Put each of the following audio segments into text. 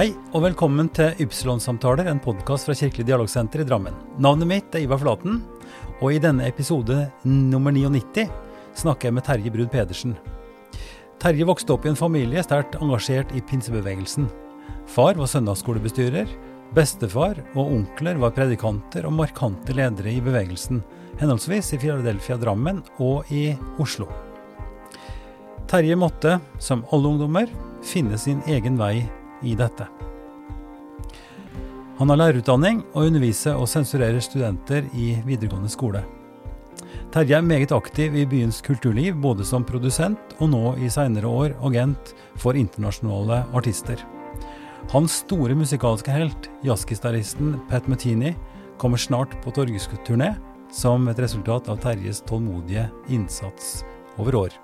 Hei og velkommen til Ypsilon-samtaler, en podkast fra Kirkelig dialogsenter i Drammen. Navnet mitt er Ivar Flaten, og i denne episode nummer 99 snakker jeg med Terje Brud Pedersen. Terje vokste opp i en familie sterkt engasjert i pinsebevegelsen. Far var søndagsskolebestyrer, bestefar og onkler var predikanter og markante ledere i bevegelsen, henholdsvis i Philadelphia, Drammen og i Oslo. Terje måtte, som alle ungdommer, finne sin egen vei i dette. Han har lærerutdanning og underviser og sensurerer studenter i videregående skole. Terje er meget aktiv i byens kulturliv, både som produsent og nå i seinere år agent for internasjonale artister. Hans store musikalske helt, jazzgitaristen Pat Metini, kommer snart på torgesturné som et resultat av Terjes tålmodige innsats over år.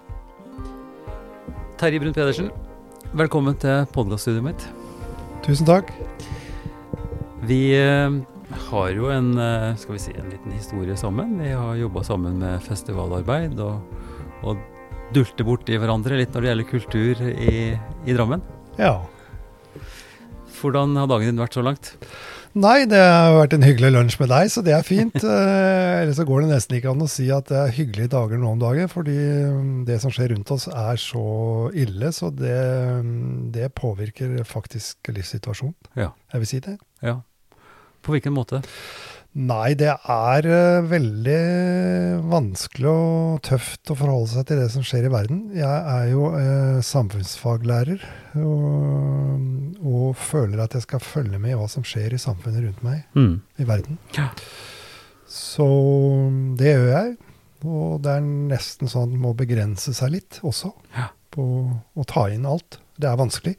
Terje Brun Pedersen, velkommen til podkaststudioet mitt. Tusen takk. Vi eh, har jo en, eh, skal vi si, en liten historie sammen. Vi har jobba sammen med festivalarbeid og, og dulter borti hverandre litt når det gjelder kultur i, i Drammen. Ja. Hvordan har dagen din vært så langt? Nei, det har vært en hyggelig lunsj med deg, så det er fint. Eh, Ellers så går det nesten ikke an å si at det er hyggelige dager nå om dagen, fordi mm, det som skjer rundt oss er så ille, så det, mm, det påvirker faktisk livssituasjonen. Ja. Jeg vil si det. ja. På hvilken måte? Nei, det er eh, veldig vanskelig og tøft å forholde seg til det som skjer i verden. Jeg er jo eh, samfunnsfaglærer og, og føler at jeg skal følge med i hva som skjer i samfunnet rundt meg, Mm. i verden. Ja. Så det gjør jeg. Og det er nesten sånn at man må begrense seg litt også, Ja. på å ta inn alt. Det er vanskelig.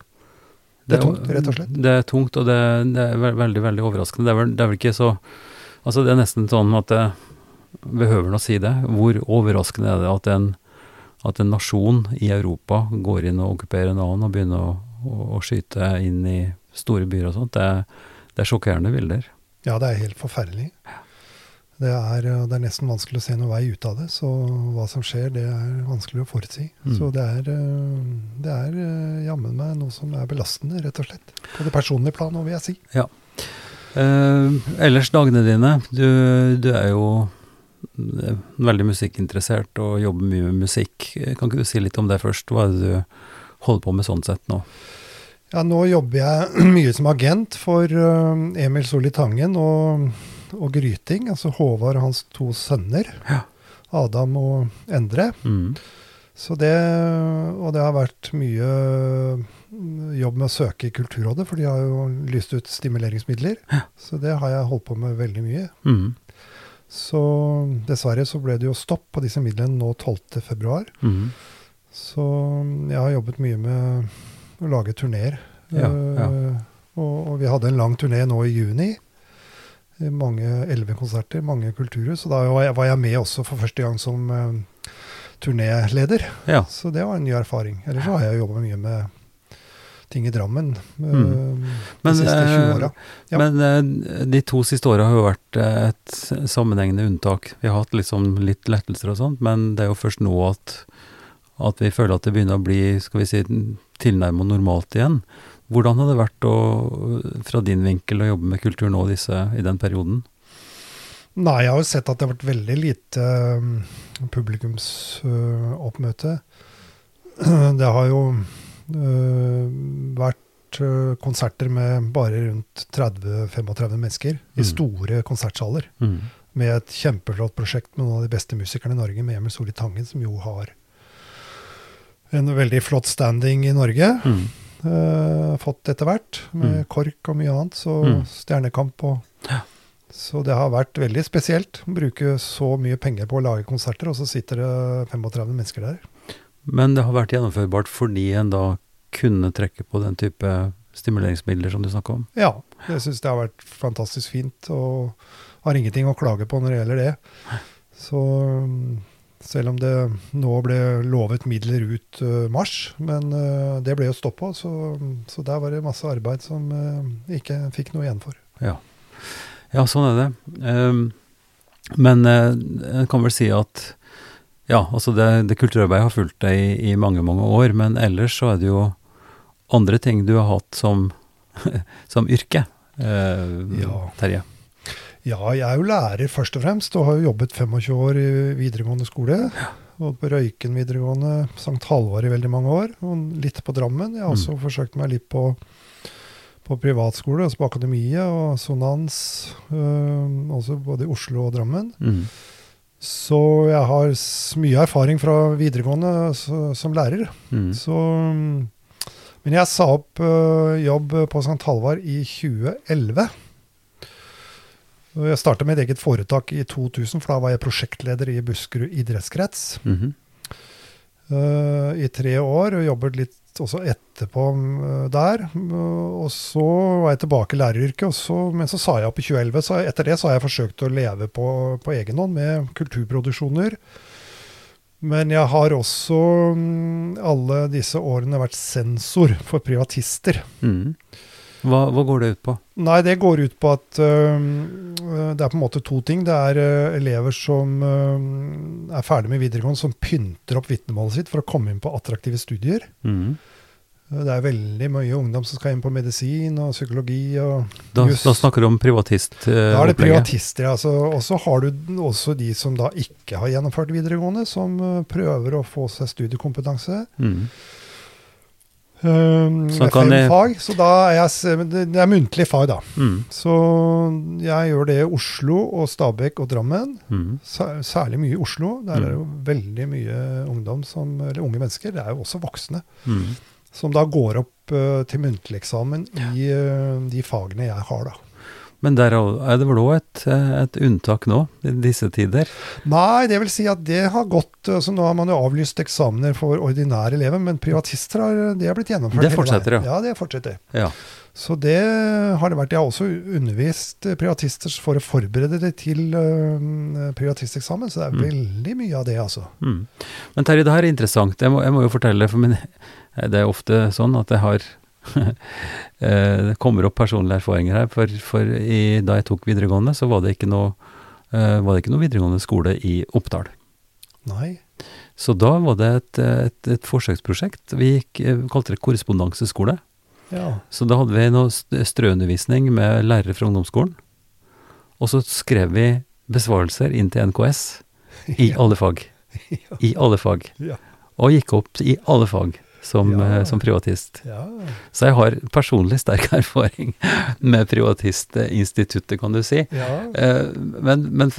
Det er tungt, rett og slett. Det er tungt, og det, det er veldig, veldig overraskende. Det er, vel, det er vel ikke så Altså, det er nesten sånn at det behøver å si det. Hvor overraskende er det at en, at en nasjon i Europa går inn og okkuperer en annen og begynner å, å, å skyte inn i store byer og sånt? Det, det er sjokkerende bilder. Ja, det er helt forferdelig. Det er, det er nesten vanskelig å se noen vei ut av det. Så hva som skjer, det er vanskelig å forutsi. Mm. Så det er, eh, det er eh, jammen meg noe som er belastende, rett og slett. På det personlige plan, vil jeg si. Eh, ellers dagene dine. Du, du er jo eh, veldig musikkinteressert og jobber mye med musikk. Kan ikke du si litt om det først? Hva er det du holder på med sånn sett nå? Ja, nå jobber jeg mye som agent for eh, Emil Solli Tangen og, og Gryting, altså Håvard og hans to sønner. Ja. Adam og Endre. Mm. Så det, og det har vært mye jobb med å søke i Kulturrådet, for de har jo lyst ut stimuleringsmidler. Så det har jeg holdt på med veldig mye. Mm. Så dessverre så ble det jo stopp på disse midlene nå 12.2. Mm. Så jeg har jobbet mye med å lage turneer. Ja, ja. Eh, Og, og vi hadde en lang turné nå i juni. Eh, Mange elleve konserter, mange kulturhus. Og da var jeg, med også for første gang som uh, turnéleder. Ja. Så det var en ny erfaring. Ellers så har jeg jobba mye med ting i Drammen eh, Mm. de Men, siste 20 eh, åra. Ja. Men eh, de to siste åra har jo vært eh, et sammenhengende unntak. Vi har hatt liksom litt lettelser og sånt, men det er jo først nå at, at vi føler at det begynner å bli skal vi si, tilnærmet normalt igjen. Hvordan har det vært å, fra din vinkel å jobbe med kultur nå disse, i den perioden? Nei, jeg har jo sett at det har vært veldig lite um, publikumsoppmøte. det har jo vært øh, konserter med bare rundt 30-35 mennesker i Mm. store konsertsaler. Mm. Med et kjempeflott prosjekt med noen av de beste musikerne i Norge, med Emil Solli Tangen, som jo har en veldig flott standing i Norge. Mm. øh, fått etter hvert, med Mm. KORK og mye annet. Så Mm. Stjernekamp og Så det har vært veldig spesielt å bruke så mye penger på å lage konserter, og så sitter det 35 mennesker der. Men det har vært gjennomførbart fordi en da kunne trekke på den type stimuleringsmidler som du snakker om? Ja, jeg syns det har vært fantastisk fint, og har ingenting å klage på når det gjelder det. Så selv om det nå ble lovet midler ut uh, mars, men uh, det ble jo stoppa, så, så der var det masse arbeid som uh, ikke fikk noe igjen for. Ja. Ja, sånn er det. Um, men jeg kan vel si at ja, altså det, det kulturarbeidet har fulgt deg i, i mange, mange år, men ellers så er det jo andre ting du har hatt som som yrke, eh, Ja. Terje? Ja, jeg er jo lærer først og fremst, og har jo jobbet 25 år i videregående skole. Og på Røyken videregående, St. Halvard i veldig mange år, og litt på Drammen. Jeg har også forsøkt meg litt på, på privatskole, altså på Akademiet og Sonans, øh, også både i Oslo og Drammen. Mm. Så jeg har mye erfaring fra videregående så, som lærer. Mm. Så, mm, men jeg sa opp uh, jobb på St. Halvard i 2011. Og Jeg starta med et eget foretak i 2000, for da var jeg prosjektleder i Buskerud idrettskrets Mhm. Øh, i tre år. Og jobbet litt også etterpå øh, der. Og så var jeg tilbake i læreryrket, så, men så sa jeg opp i 2011. Så etter det så har jeg forsøkt å leve på, på egen hånd med kulturproduksjoner. Men jeg har også mm, alle disse årene vært sensor for privatister. Mm. Hva, hva går det ut på? Nei, det går ut på at øh, det er på en måte to ting. Det er uh, elever som uh, er ferdig med videregående, som pynter opp vitnemålet sitt for å komme inn på attraktive studier. Mm. Øh, Det er veldig mye ungdom som skal inn på medisin og psykologi og Da, da snakker du om privatistopplegget? Da er det privatister. Altså, og så har du også de som da ikke har gjennomført videregående, som prøver å få seg studiekompetanse. Mm. Øhm, Så kan fem jeg- fag. Så da er jeg, det er muntlig fag, da. Mm. Så jeg gjør det i Oslo og Stabekk og Drammen. Mm. Særlig mye i Oslo. Der Mm. er det jo veldig mye ungdom som, eller unge mennesker, det er jo også voksne, Mm. som da går opp uh, til muntlig eksamen i uh, de fagene jeg har, da. Men der er det vel òg et, eh, et unntak nå, i disse tider? Nei, det vil si at det har gått altså Nå har man jo avlyst eksamener for ordinære elever, men privatister har, det har blitt gjennomført. Det fortsetter, ja. Ja, det fortsetter. Ja. Så det har det vært. Jeg har også undervist eh, privatister for å forberede det til uh, privatisteksamen, så det er Mm. veldig mye av det, altså. Mm. Men Terje, det her er interessant. Jeg må, jeg må jo fortelle, for min, det er ofte sånn at jeg har eh, Det kommer opp personlige erfaringer her. For, for i, da jeg tok videregående, så var det ikke noe, eh, var det ikke noe videregående skole i Oppdal. Nei. Så da var det et, et, et forsøksprosjekt. Vi gikk, eh, vi kalte det korrespondenseskole. Ja. Så da hadde vi noe strøundervisning med lærere fra ungdomsskolen. Og så skrev vi besvarelser inn til NKS i alle fag. I alle fag. Ja. Og gikk opp i alle fag som, Ja. eh, som privatist. ja. Så jeg har personlig sterk erfaring med Privatistinstituttet, kan du si. ja. Eh, men, men,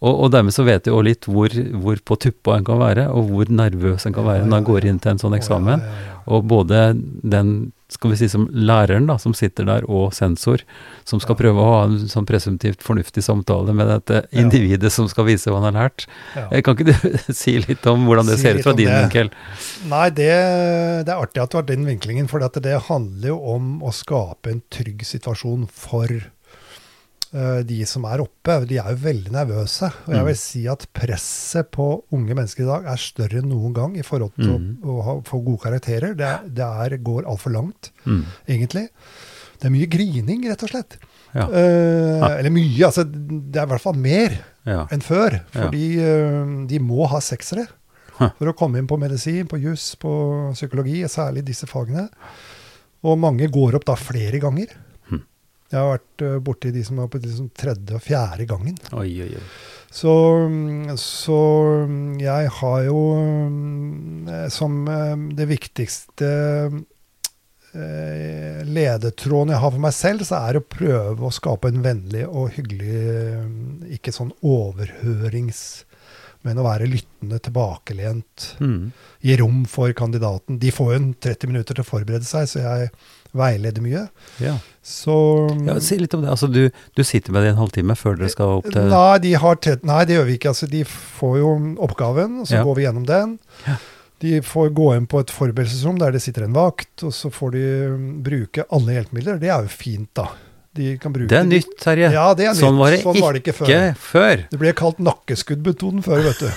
og, og dermed så vet jeg jo litt hvor, hvor på tuppa en kan være, og hvor nervøs en kan være når en går inn til en sånn eksamen. Og både den, skal vi si som læreren da, som sitter der, og sensor, som skal Ja. prøve å ha en sånn presumptivt fornuftig samtale med dette Ja. individet som skal vise hva han har lært. Ja. Eh, Kan ikke du si litt om hvordan det Si ser ut fra din det. vinkel? Nei, det, det er artig at du har den vinklingen, for det handler jo om å skape en trygg situasjon for de som er oppe. De er jo veldig nervøse. Og jeg Mm. vil si at presset på unge mennesker i dag er større enn noen gang i forhold til Mm. å, å få gode karakterer. Det, det er, går altfor langt, Mm. egentlig. Det er mye grining, rett og slett. Ja. Eh, Ja. Eller mye, altså. Det er i hvert fall mer ja. enn før. Fordi eh, de må ha seksere for å komme inn på medisin, på juss, på psykologi, særlig disse fagene. Og mange går opp da flere ganger. Jeg har vært uh, borti de som er på liksom tredje og fjerde gangen. Oi, oi, oi. Så, mm, så mm, jeg har jo mm, eh, som eh, det viktigste eh, ledetråden jeg har for meg selv, så er å prøve å skape en vennlig og hyggelig eh, Ikke sånn overhørings... Men å være lyttende, tilbakelent. Mm. Gi rom for kandidaten. De får jo en 30 minutter til å forberede seg, så jeg veileder mye. Ja. Så ja, si litt om det. Altså, du, du sitter med det en halvtime før dere skal opp til Nei, de har tett, nei, det gjør vi ikke. Altså, de får jo oppgaven, og så Ja. går vi gjennom den. Ja. De får gå inn på et forberedelsesrom der det sitter en vakt, og så får de mm, bruke alle hjelpemidler. Det er jo fint, da. De kan bruke Det er nytt, Terje. Ja, det er sånn nytt. var det, Sånn var det ikke før. ikke før. Det ble kalt nakkeskuddmetoden før, vet du.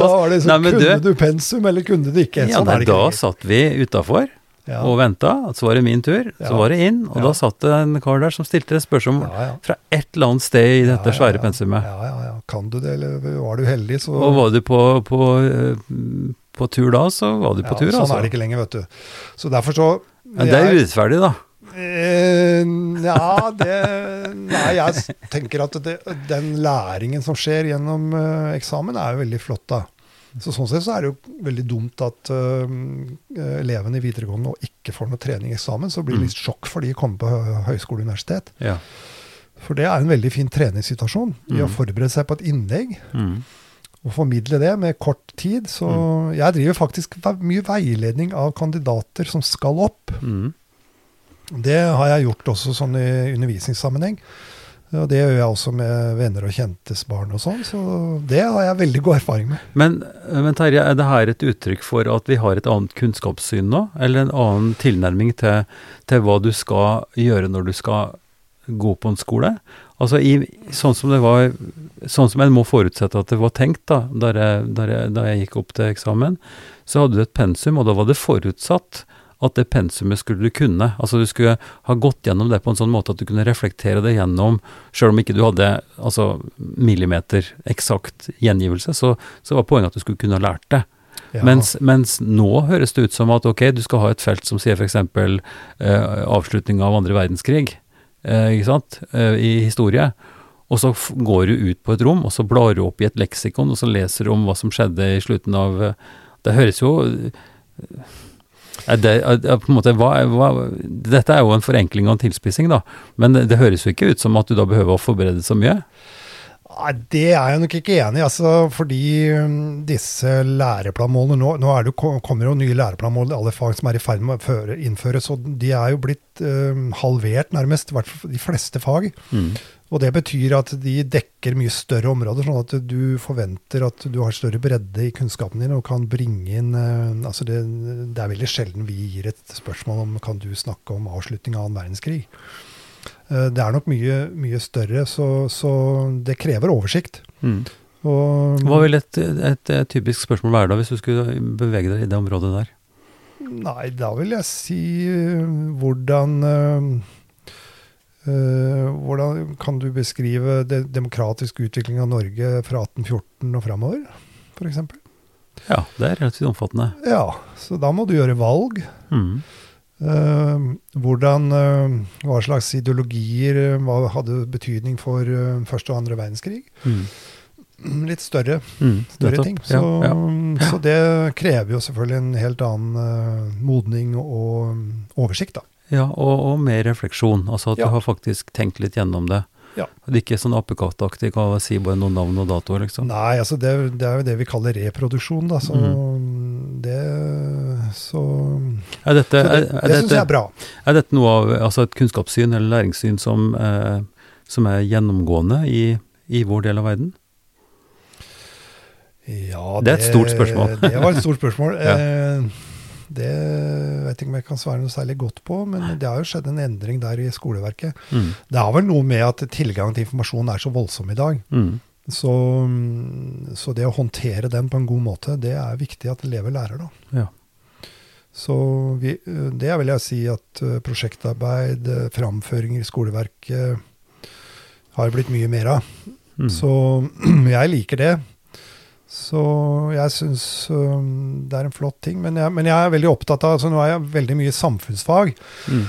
Da var det Nei, sånn, kunne du- du pensum, eller kunne du ikke? Ja, Sånn nei, det da ikke Da satt vi utafor Ja. og venta. Så var det min tur. Så var det inn, og da satt det en kar der som stilte et spørsmål fra et eller annet sted i dette Ja, ja, svære ja. pensumet. Ja, ja, ja. Kan du det, eller var du heldig, så Og var du på, på, eh, på tur da, så var du på tur, sånn altså. er det ikke lenger, vet du. Så derfor så Men det er urettferdig, da. Eh, ja, det Nei, jeg tenker at det, den læringen som skjer gjennom eh, eksamen, er jo veldig flott, da. Så Sånn sett så er det jo veldig dumt at uh, elevene i videregående nå ikke får noe trening i eksamen. Så blir det Mm. litt sjokk for de å komme på høyskole og universitet. Ja. For det er en veldig fin treningssituasjon i å Mm. forberede seg på et innlegg Mm. og formidle det med kort tid. Så jeg driver faktisk mye veiledning av kandidater som skal opp. Mm. Det har jeg gjort også sånn i undervisningssammenheng. Og det gjør jeg også med venner og kjentes barn og sånn, så det har jeg veldig god erfaring med. Men, men Terje, er det her et uttrykk for at vi har et annet kunnskapssyn nå? Eller en annen tilnærming til, til hva du skal gjøre når du skal gå på en skole? Altså i, sånn som det var Sånn som en må forutsette at det var tenkt da da jeg, da jeg, da jeg gikk opp til eksamen, så hadde du et pensum, og da var det forutsatt at det pensumet skulle du kunne. Altså du skulle ha gått gjennom det på en sånn måte at du kunne reflektere det gjennom, sjøl om ikke du hadde altså millimeter eksakt gjengivelse, så, så var poenget at du skulle kunne ha lært det. Ja. Mens, mens nå høres det ut som at ok, du skal ha et felt som sier f.eks. Eh, avslutning av andre verdenskrig, eh, ikke sant, eh, i historie. Og så går du ut på et rom, og så blar du opp i et leksikon, og så leser du om hva som skjedde i slutten av eh, Det høres jo er det, på en måte, hva, hva, Dette er jo en forenkling og en tilspissing, da. Men det, det høres jo ikke ut som at du da behøver å forberede så mye. Nei, Det er jeg nok ikke enig i, altså, fordi um, disse læreplanmålene Nå, nå er det kommer jo nye læreplanmål i alle fag som er i ferd med å føre, innføres, og de er jo blitt øh, halvert nærmest, i hvert fall de fleste fag. Mm. Og det betyr at de dekker mye større områder, sånn at du forventer at du har større bredde i kunnskapen din og kan bringe inn eh, altså det, det er veldig sjelden vi gir et spørsmål om kan du snakke om avslutning av annen verdenskrig. Eh, Det er nok mye, mye større, så, så det krever oversikt. Mm. Og, Hva vil et, et, et typisk spørsmål være da, hvis du skulle bevege deg i det området der? Nei, da vil jeg si eh, hvordan Hvordan kan du beskrive det demokratiske utviklingen av Norge fra 1814 og framover, f.eks.? Ja, det er relativt omfattende. Ja, så da må du gjøre valg. Mm. Eh, hvordan, eh, hva slags ideologier eh, hadde betydning for eh, første og andre verdenskrig? Mm. Litt større, Mm. større ting. Så, Ja, ja. så det krever jo selvfølgelig en helt annen eh, modning og mm, oversikt, da. Ja, og, og mer refleksjon. Altså at Ja. du har faktisk tenkt litt gjennom det. Ja. Det er ikke sånn apekattaktig, kan si bare noen navn og datoer, liksom. Nei, altså det, det er jo det vi kaller reproduksjon, da. Så Mm. det Så, Er dette, så det, det, det syns jeg er bra. er dette noe av altså et kunnskapssyn eller læringssyn som, eh, som er gjennomgående i, i vår del av verden? Ja, Det er et stort spørsmål. det var et stort spørsmål. Ja. Eh, Det vet ikke om jeg kan svare noe særlig godt på, men det har jo skjedd en endring der i skoleverket. Mm. Det har vel noe med at tilgangen til informasjon er så voldsom i dag. Mm. Så, mm, så det å håndtere den på en god måte, det er viktig at elever lærer, da. Ja. Så vi, det vil jeg si at eh, prosjektarbeid, eh, framføringer i skoleverket har blitt mye mer av. Mm. Så jeg liker det. Så jeg syns um, det er en flott ting. Men jeg, men jeg er veldig opptatt av altså Nå er jeg veldig mye samfunnsfag. Mm.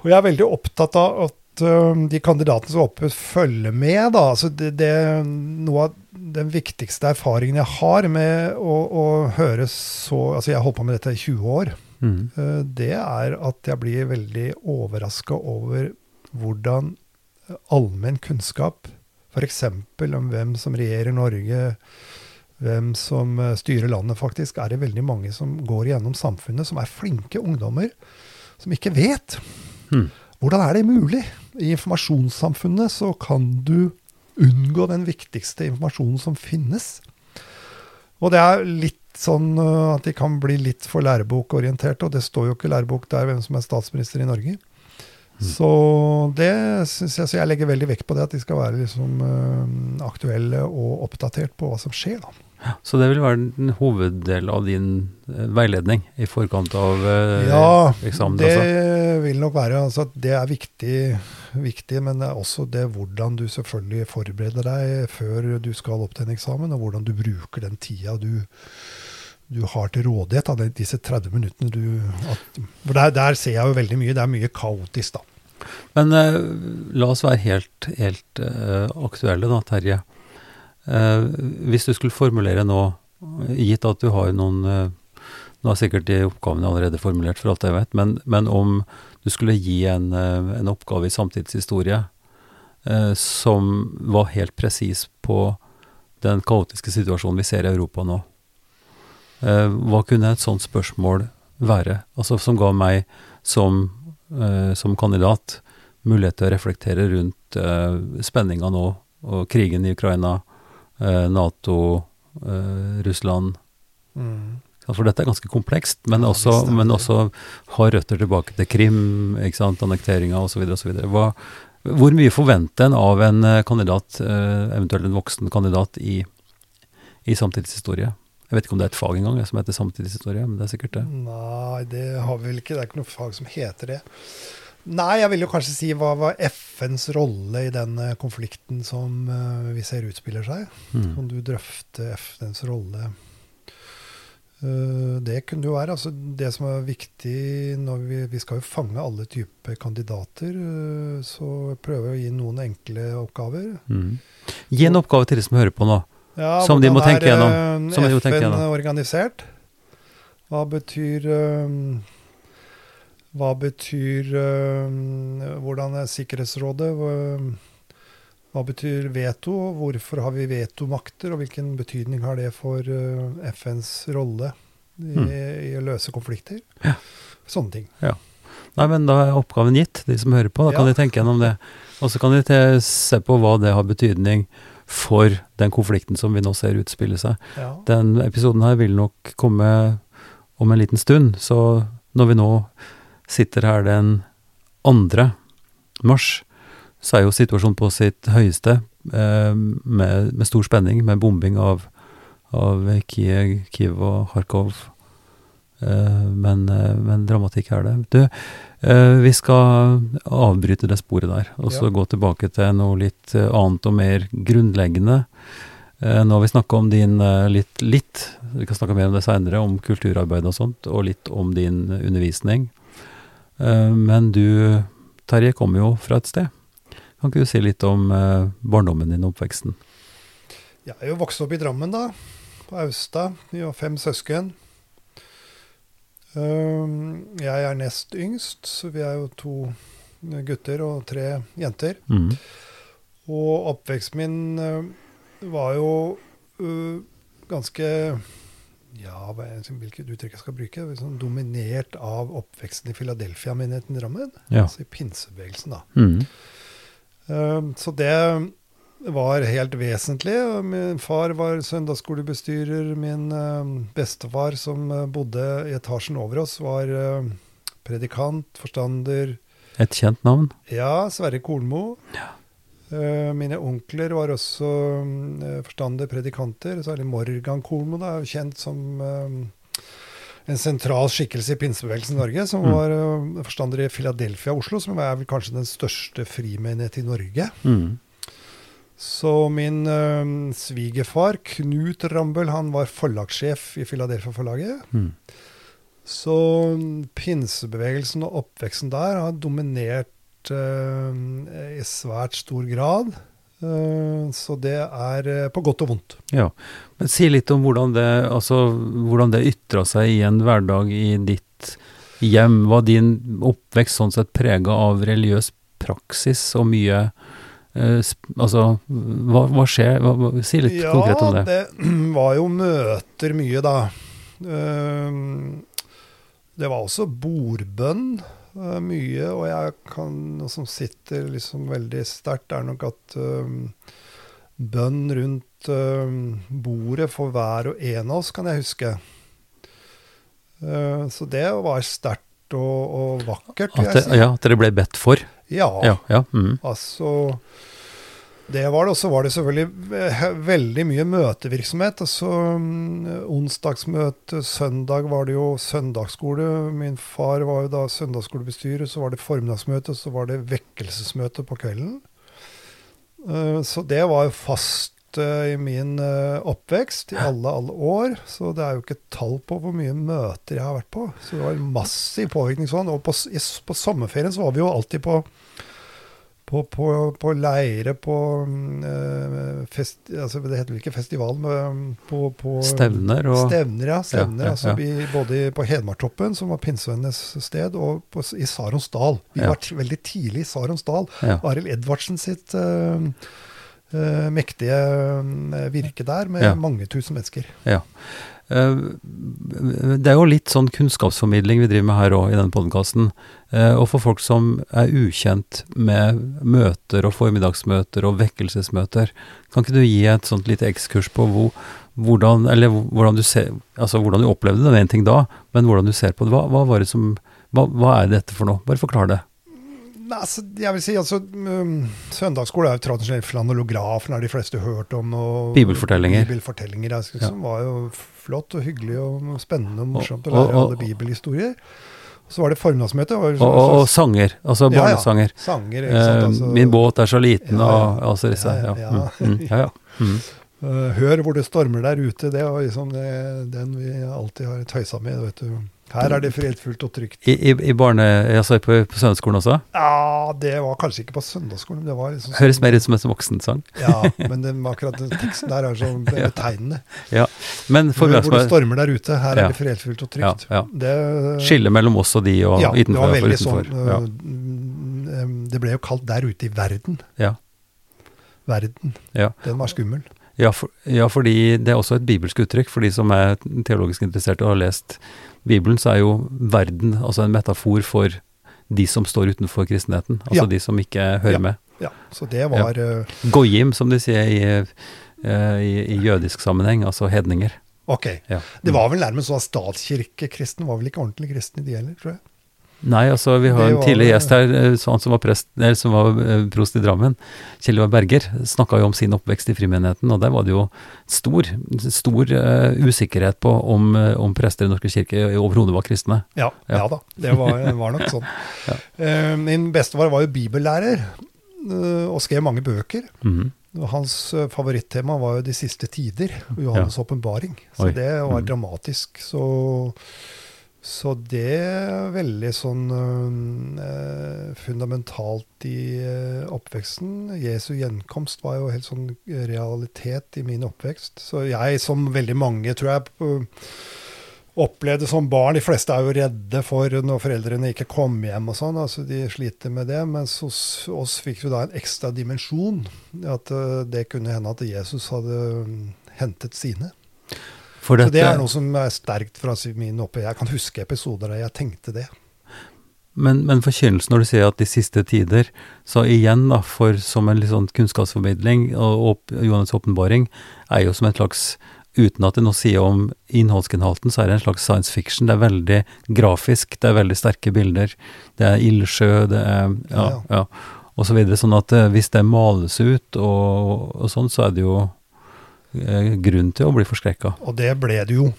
Og jeg er veldig opptatt av at um, de kandidatene som er oppe, følger med. Da. Altså det, det, noe av den viktigste erfaringen jeg har med å, å høre så Altså jeg har holdt på med dette i 20 år. Mm. Uh, det er at jeg blir veldig overraska over hvordan allmenn kunnskap, f.eks. om hvem som regjerer Norge, hvem som eh, styrer landet, faktisk, er det veldig mange som går gjennom samfunnet, som er flinke ungdommer, som ikke vet. Hmm. Hvordan er det mulig? I informasjonssamfunnet så kan du unngå den viktigste informasjonen som finnes. Og det er litt sånn uh, at de kan bli litt for lærebokorienterte, og det står jo ikke lærebok der hvem som er statsminister i Norge. Så det syns jeg, så jeg legger veldig vekt på det, at de skal være liksom uh, aktuelle og oppdatert på hva som skjer. da. Så det vil være en hoveddel av din eh, veiledning i forkant av eh, Ja, eksamen? det altså. vil nok være altså, Det er viktig, viktig, men det er også det hvordan du selvfølgelig forbereder deg før du skal opp til en eksamen, og hvordan du bruker den tida du, du har til rådighet, da, disse 30 minuttene du at, For der, der ser jeg jo veldig mye. Det er mye kaotisk, da. Men eh, la oss være helt, helt eh, aktuelle da, Terje. Eh, hvis du skulle formulere nå, gitt at du har noen eh, Nå er sikkert de oppgavene allerede formulert, for alt jeg vet, men, men om du skulle gi en, eh, en oppgave i samtidshistorie eh, som var helt presis på den kaotiske situasjonen vi ser i Europa nå, hva kunne et sånt spørsmål være? Altså som ga meg som, eh, som kandidat mulighet til å reflektere rundt eh, spenninga nå, og krigen i Ukraina, eh, Nato, eh, Russland. Mm. For dette er ganske komplekst, men, Ja, også, men også har røtter tilbake til Krim, ikke sant, annekteringa osv. osv. Hvor mye forventer en av en eh, kandidat, eh, eventuelt en voksen kandidat, i, i samtidshistorie? Jeg vet ikke om det er et fag engang som heter samtidshistorie, men det er sikkert det. Nei, det har vi vel ikke. Det er ikke noe fag som heter det. Nei, jeg vil jo kanskje si hva var FNs rolle i den eh, konflikten som eh, vi ser utspiller seg? Mm. Kan du drøfte FNs rolle? Eh, det kunne det jo være. Altså, det som er viktig når vi, vi skal jo fange alle typer kandidater, så prøver vi å gi noen enkle oppgaver. Mm. Gi en oppgave til de som hører på nå. Ja, Som de må tenke gjennom. eh, Som må tenke FN gjennom. organisert? Hva betyr eh, Hva betyr eh, Hvordan er Sikkerhetsrådet? Hva, betyr veto? Hvorfor har vi vetomakter, og hvilken betydning har det for eh, FNs rolle i, Mm. i å løse konflikter? Ja. Sånne ting. Nei, men da er oppgaven gitt, de som hører på. Da kan Ja. de tenke gjennom det. Og så kan de se på hva det har betydning for den konflikten som vi nå ser utspille seg. Ja. Den episoden her vil nok komme om en liten stund, så når vi nå sitter her den 2. mars, så er jo situasjonen på sitt høyeste, eh, med, med stor spenning, med bombing av, av Kiev, Kiev og Kharkov. Eh, men, eh, men dramatikk er det. Du, vi skal avbryte det sporet der, og så Ja. gå tilbake til noe litt eh, annet og mer grunnleggende. Eh, nå har vi snakka om din eh, litt, litt, vi kan snakke mer om det seinere, om kulturarbeid og sånt, og litt om din undervisning. Eh, men du, Terje, kommer jo fra et sted. Kan ikke du si litt om eh, barndommen din og oppveksten? Jeg er jo vokst opp i Drammen, da. På Austad. Vi var fem søsken. Um, Jeg er nest yngst, så vi er jo to gutter og tre jenter. Mm. Og oppveksten min eh, var jo eh, ganske Ja, hvilket uttrykk jeg skal bruke? Sånn dominert av oppveksten i Philadelphia-menigheten Drammen. Ja. Altså i pinsebevegelsen, da. Mm. Um, Så det var helt vesentlig. Min far var søndagsskolebestyrer. Min um, bestefar, som uh, bodde i etasjen over oss, var um, predikant, forstander. Et kjent navn? Ja, Sverre Kornmo. Ja. Mine onkler var også uh, forstander, predikanter. Særlig Morgan Kornmo, da, er kjent som en sentral skikkelse i pinsebevegelsen i Norge, som Mm. var forstander i Philadelphia, Oslo, som er vel kanskje den største frimenighet i Norge. Mm. Så min ø, svigerfar, Knut Rambøll, han var forlagssjef i Philadelphia-forlaget. Mm. Så pinsebevegelsen og oppveksten der har dominert ø, i svært stor grad. Uh, så det er uh, på godt og vondt. Ja, men si litt om hvordan det, altså, hvordan det ytra seg i en hverdag i ditt hjem. Var din oppvekst sånn sett prega av religiøs praksis og mye eh, sp Altså, hva, hva skjer? Hva, hva, si litt konkret om det. Ja, det var jo møter mye, da. Uh, Det var også bordbønn uh, mye, og jeg kan, noe som sitter liksom veldig sterkt, er nok at bønn rundt bordet for hver og en av oss, kan jeg huske. Så det var sterkt og, og vakkert, At, det, ja, at dere ble bedt for? Ja. Ja. ja mm. Altså Det var det. Og så var det selvfølgelig veldig mye møtevirksomhet. Altså onsdagsmøte, søndag var det jo søndagsskole. Min far var jo da søndagsskolebestyrer. Så var det formiddagsmøte, så var det vekkelsesmøte på kvelden. Eh, Så det var jo fast i min eh, oppvekst i alle, alle år. Så det er jo ikke tall på hvor mye møter jeg har vært på. Så det var massiv påvirkning sånn. Og på, på sommerferien så var vi jo alltid på på, på, på leire på mm, eh, fest, altså Det heter vel ikke festival, men på, på Stevner og Stevner, ja. Stevner, Ja, ja, altså ja. Vi, både på Hedmarktoppen, som var pinsevennenes sted, og på, i Saronsdal. Vi var veldig tidlig i Saronsdal. Arild Edvardsen sitt eh, eh, mektige eh, virke der, med Ja. mange tusen mennesker. Ja. Eh, Det er jo litt sånn kunnskapsformidling vi driver med her òg, i denne podkasten. Og for folk som er ukjent med møter og formiddagsmøter og vekkelsesmøter, kan ikke du gi et sånt lite ekskurs på hvor, hvordan, eller hvordan du ser Altså hvordan du opplevde det, det er én ting da, men hvordan du ser på det. Hva, hva var det som hva, hva er dette for noe? Bare forklar det. Altså, jeg vil si altså um, Søndagsskole er jo tradisjonelt flanolografen, har de fleste hørt om. Og, Bibelfortellinger. Bibelfortellinger altså, Ja. Som var jo flott og hyggelig og spennende og morsomt å lære og- og- alle bibelhistorier. Så var det formiddagsmøte. Og, og, og sånn- sanger, altså Ja, ja. barnesanger. sanger. Eh, Altså, min båt er så liten, Ja, ja. og altså disse Ja, Ja, ja, mm, mm, ja. ja. Mm. eh, hør hvor det stormer der ute. Det er liksom det, den vi alltid har tøysa med. vet du. Her er det fredfullt og trygt. I, i, i barne... Altså på, på søndagsskolen også? Ja, det var kanskje ikke på søndagsskolen. Det var liksom Høres mer ut som en voksensang. Ja, men den, akkurat den teksten der er så betegnende. Ja, Men Hvor, hvor det stormer der ute. Her Ja. er det fredfullt og trygt. ja. Det, Skille mellom oss og de, og ja, det utenfor var og veldig sånn em, Det ble jo kalt 'der ute i verden'. Ja. Verden. Ja. Den var skummel. Ja, for, ja, fordi det er også et bibelsk uttrykk. For de som er teologisk interessert og har lest Bibelen, så er jo verden altså en metafor for de som står utenfor kristenheten. Altså Ja. de som ikke hører Ja. med. Ja, så det var ja. Goyim, som de sier i, eh, i, i jødisk sammenheng, altså hedninger. Ok. Ja. Det var vel nærmest sånn at statskirkekristen var vel ikke ordentlig kristne, de heller, tror jeg. Nei, altså vi har en tidligere gjest her, eh, han som var, prest, eller, som var eh, prost i Drammen, Kjell Ivar Berger, snakka jo om sin oppvekst i Frimenigheten, og der var det jo stor, stor uh, usikkerhet på om, eh, om prester i Norske kirke overhodet var kristne. Ja, Ja. ja. da. Det var, var nok sånn. Eh, min bestefar var jo bibellærer uh, og skrev mange bøker. Mm Og Hans eh, favorittema var jo De siste tider, Johannes' åpenbaring. Så Oi. det var Mm. dramatisk. Så, så det er veldig sånn eh, fundamentalt i eh, oppveksten. Jesu gjenkomst var jo helt sånn realitet i min oppvekst. Så jeg, som veldig mange, tror jeg, opplevde som barn De fleste er jo redde for når foreldrene ikke kom hjem og sånn. altså De sliter med det. Mens hos oss fikk vi da en ekstra dimensjon. At eh, det kunne hende at Jesus hadde hentet sine. For Så det er noe som er sterkt fra min oppe. Jeg kan huske episoder der jeg tenkte det. men, men forkynnelsen når du sier at de siste tider, så igjen da, for som en litt sånn kunnskapsformidling, og, og Johannes' åpenbaring er jo som en slags Uten at det nå sier om innholdsgenhalten, så er det en slags science fiction. Det er veldig grafisk, det er veldig sterke bilder. Det er ildsjø, det er ja, Ja, ja. og så videre. Sånn at eh, hvis det males ut og, og sånn, så er det jo grunn til å bli forskrekka. Og det ble det jo.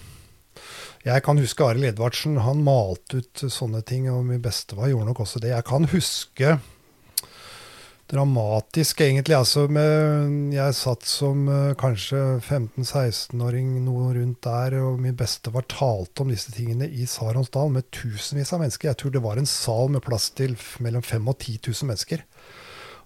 Jeg kan huske Arild Edvardsen. Han malte ut sånne ting, og min bestefar gjorde nok også det. Jeg kan huske dramatisk, egentlig. Altså med, jeg satt som eh, kanskje 15-16-åring, noe rundt der, og min bestefar talte om disse tingene i Saronsdal med tusenvis av mennesker. Jeg tror det var en sal med plass til mellom 5000 og 10 000 mennesker.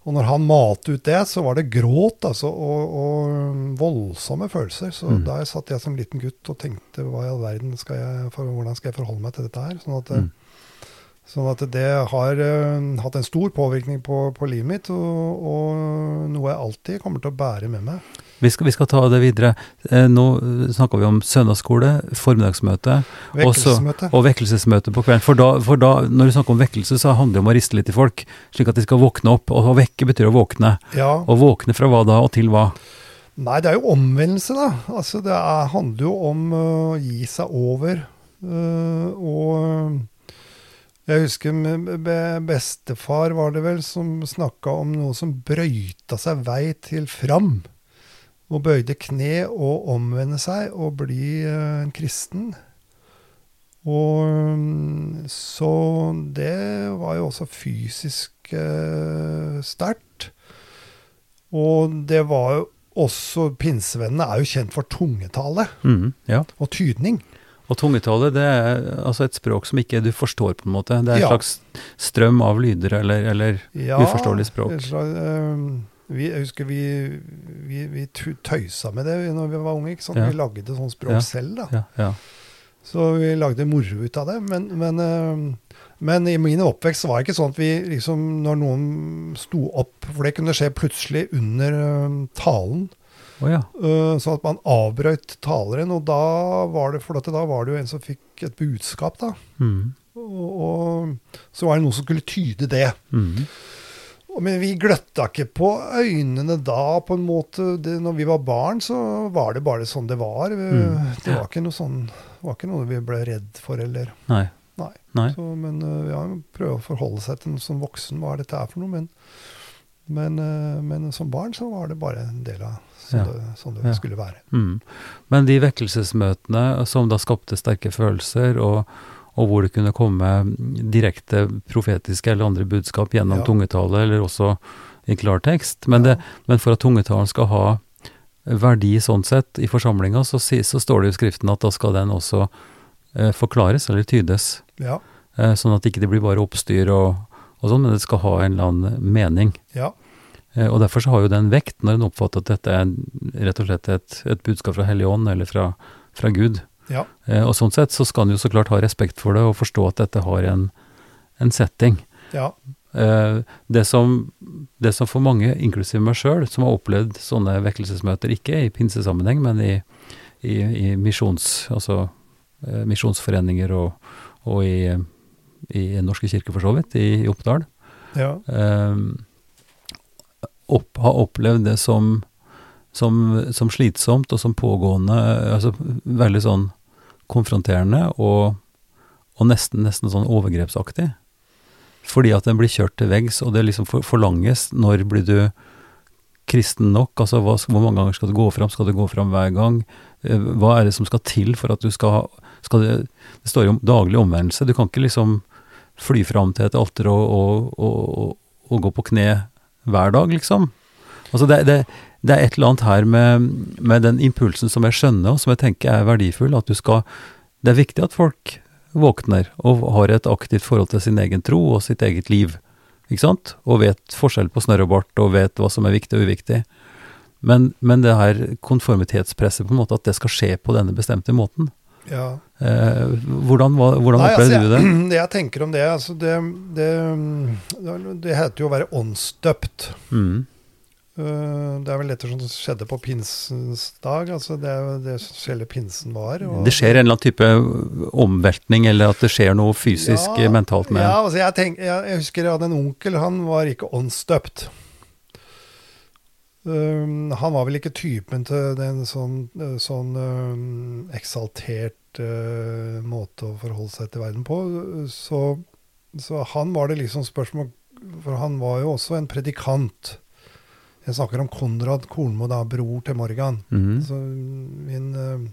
Og når han malte ut det, så var det gråt altså, og, og voldsomme følelser. Så Mm. der satt jeg som liten gutt og tenkte hva i all verden skal jeg, for, hvordan skal jeg forholde meg til dette her? Sånn at, Mm. Sånn at det har uh, hatt en stor påvirkning på, på livet mitt, og, og noe jeg alltid kommer til å bære med meg. Vi skal, vi skal ta det videre. Eh, nå snakker vi om søndagsskole, formiddagsmøte. Vekkelsesmøte. Og vekkelsesmøte på kvelden. For da, for da, når du snakker om vekkelse, så handler det om å riste litt i folk, slik at de skal våkne opp. Og å vekke betyr å våkne. Ja. Og våkne fra hva da, og til hva? Nei, det er jo omvendelse, da. Altså, det er, handler jo om øh, å gi seg over. øh, og jeg husker bestefar var det vel som snakka om noe som brøyta seg vei til fram. Og bøyde kne og omvende seg og bli øh, en kristen. Og øh, så det var jo også fysisk øh, sterkt. Og det var jo også pinsevennene er jo kjent for tungetale mm, ja. og tydning. Og tungetale det er altså et språk som ikke du forstår, på en måte. Det er en Ja. slags strøm av lyder, eller, eller Ja, Uforståelig språk. slags, vi, jeg husker vi, vi, vi tøysa med det når vi var unge. ikke sant? Ja. Vi lagde sånn språk selv. da. Ja, ja. Så vi lagde moro ut av det. Men, men, øhm, men i min oppvekst var det ikke sånn at vi liksom, når noen sto opp For det kunne skje plutselig under øhm, talen. Å ja. så at man avbrøt taleren, og da var det for dette, da var det jo en som fikk et budskap. da. Mm. Og, og så var det noen som skulle tyde det. Mm. Men vi gløtta ikke på øynene da, på en måte. Det, når vi var barn, så var det bare sånn det var. Mm, Det var ikke noe sånn det var ikke noe vi ble redd for, eller Nei. Nei. Nei. så, Men vi ja, prøve å forholde seg til som voksen, hva dette er for noe? Men, men, øh, men som barn så var det bare en del av sånn, Ja. det, som det Ja. skulle være. Mm. Men de vekkelsesmøtene som da skapte sterke følelser, og, og hvor det kunne komme direkte profetiske eller andre budskap gjennom Ja. tungetale, eller også i klartekst. Men, det, men for at tungetalen skal ha verdi sånn sett i forsamlinga, så, så står det i Skriften at da skal den også eh, forklares eller tydes. Ja. Eh, sånn at ikke det blir bare oppstyr og, og sånn, men det skal ha en eller annen mening. ja. Eh, Og derfor så har jo den vekt når en oppfatter at dette er rett og slett et, et budskap fra Hellig Ånd eller fra, fra Gud. Ja. Eh, og sånn sett så skal en jo så klart ha respekt for det og forstå at dette har en, en setting. ja. Eh, det, som, det som for mange, inklusiv meg sjøl, som har opplevd sånne vekkelsesmøter, ikke i pinsesammenheng, men i, i, i misjons, altså, misjonsforeninger og, og i, i Norske kirke for så vidt, i, Oppdal, ja. eh, opp, har opplevd det som, som, som slitsomt og som pågående, altså veldig sånn konfronterende og, og nesten, nesten sånn overgrepsaktig. Fordi at den blir kjørt til veggs, og det liksom forlanges når blir du kristen nok? Altså hva, hvor mange ganger skal du gå fram? Skal du gå fram hver gang? Eh, Hva er det som skal til for at du skal skal det, det står jo om daglig omvendelse. Du kan ikke liksom fly fram til et alter og, og, og, og, gå på kne hver dag, liksom. Altså det, det, det er et eller annet her med, med den impulsen som jeg skjønner, og som jeg tenker er verdifull. At du skal Det er viktig at folk våkner og har et aktivt forhold til sin egen tro og sitt eget liv. Ikke sant? Og vet forskjell på snørr og bart, og vet hva som er viktig og uviktig. Men, men det her konformitetspresset, på en måte, at det skal skje på denne bestemte måten. Ja. Eh, hvordan hvordan Nei, opplevde altså, du det? Det jeg tenker om det, altså det, det, det heter jo å være åndsdøpt. Mm. Uh, Det er vel dette som skjedde på pinsens dag. altså Det er jo det selve pinsen var. Det skjer en eller annen type omveltning, eller at det skjer noe fysisk, Ja, mentalt med Ja, altså jeg, tenk, jeg, jeg husker jeg hadde en onkel, han var ikke åndsdøpt. Um, han var vel ikke typen til den sånn, uh, sånn um, eksaltert uh, måte å forholde seg til verden på. Så, så han var det liksom spørsmål For han var jo også en predikant. Jeg snakker om Konrad Kornmo, da, bror til Morgan. Mm -hmm. Så min uh,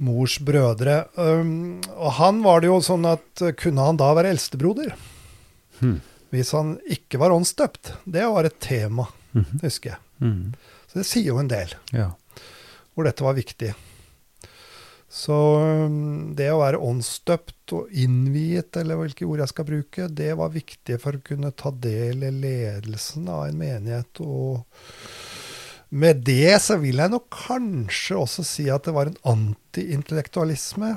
mors brødre. Um, og han var det jo sånn at eh, kunne han da være eldstebroder? Hmm. Hvis han ikke var åndsdøpt? Det var et tema, Mhm. husker jeg. Mhm. Så det sier jo en del, Ja. hvor dette var viktig. Så um, det å være åndsdøpt og innviet, eller hvilke ord jeg skal bruke, det var viktig for å kunne ta del i ledelsen av en menighet. Og med det så vil jeg nok kanskje også si at det var en antiintellektualisme.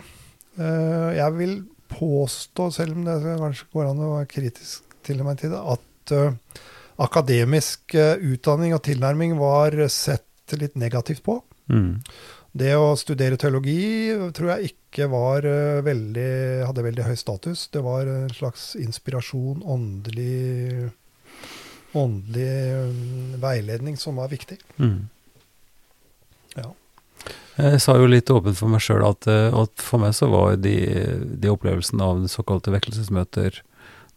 Eh, Jeg vil påstå, selv om det kanskje går an å være kritisk til meg til det, at eh, akademisk eh, utdanning og tilnærming var sett litt negativt på. Mm. Det å studere teologi tror jeg ikke var eh, veldig, hadde veldig høy status. Det var en slags inspirasjon, åndelig, åndelig veiledning som var viktig. Mm. Ja. Jeg sa jo litt åpent for meg sjøl at, at for meg så var de, de opplevelsene av såkalte vekkelsesmøter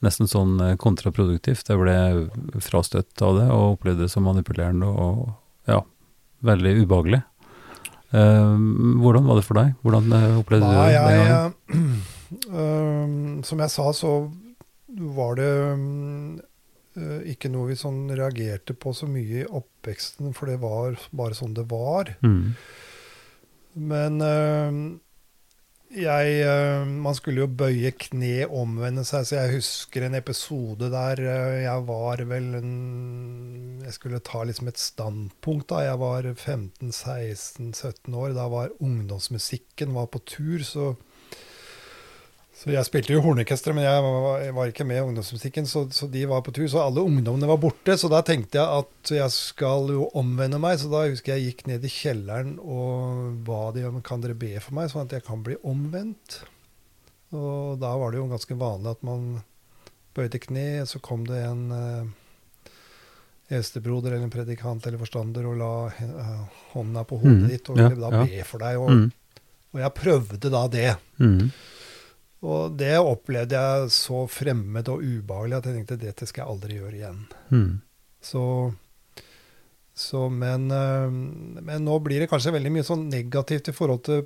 nesten sånn eh, kontraproduktivt. Jeg ble frastøtt av det og opplevde det som manipulerende og ja, veldig ubehagelig. Uh, hvordan var det for deg? Hvordan opplevde opplevde du det Jeg, jeg, gangen? eh, um, som jeg sa, så var det eh, ikke noe vi sånn reagerte på så mye i oppveksten, for det var bare sånn det var. Mm. Men eh, jeg eh, Man skulle jo bøye kne, omvende seg, så jeg husker en episode der eh, jeg var vel en Jeg skulle ta liksom et standpunkt da. Jeg var 15-16-17 år. Da var ungdomsmusikken var på tur, så så jeg spilte jo hornorkester, men jeg var, jeg var, ikke med i ungdomsmusikken, så, så, de var på tur. Så alle ungdommene var borte. Så da tenkte jeg at jeg skal jo omvende meg. Så da husker jeg gikk ned i kjelleren og ba de om kan dere be for meg, sånn at jeg kan bli omvendt. Og da var det jo ganske vanlig at man bøyde kne, så kom det en uh, eldstebroder eller en predikant eller forstander og la hånda på hodet mm, ditt og ville ja, da be for deg. Og, mm. og, jeg prøvde da det. Mm. Og det opplevde jeg så fremmed og ubehagelig at jeg tenkte dette skal jeg aldri gjøre igjen. Mm. Så, så men, eh, men, nå blir det kanskje veldig mye sånn negativt i forhold til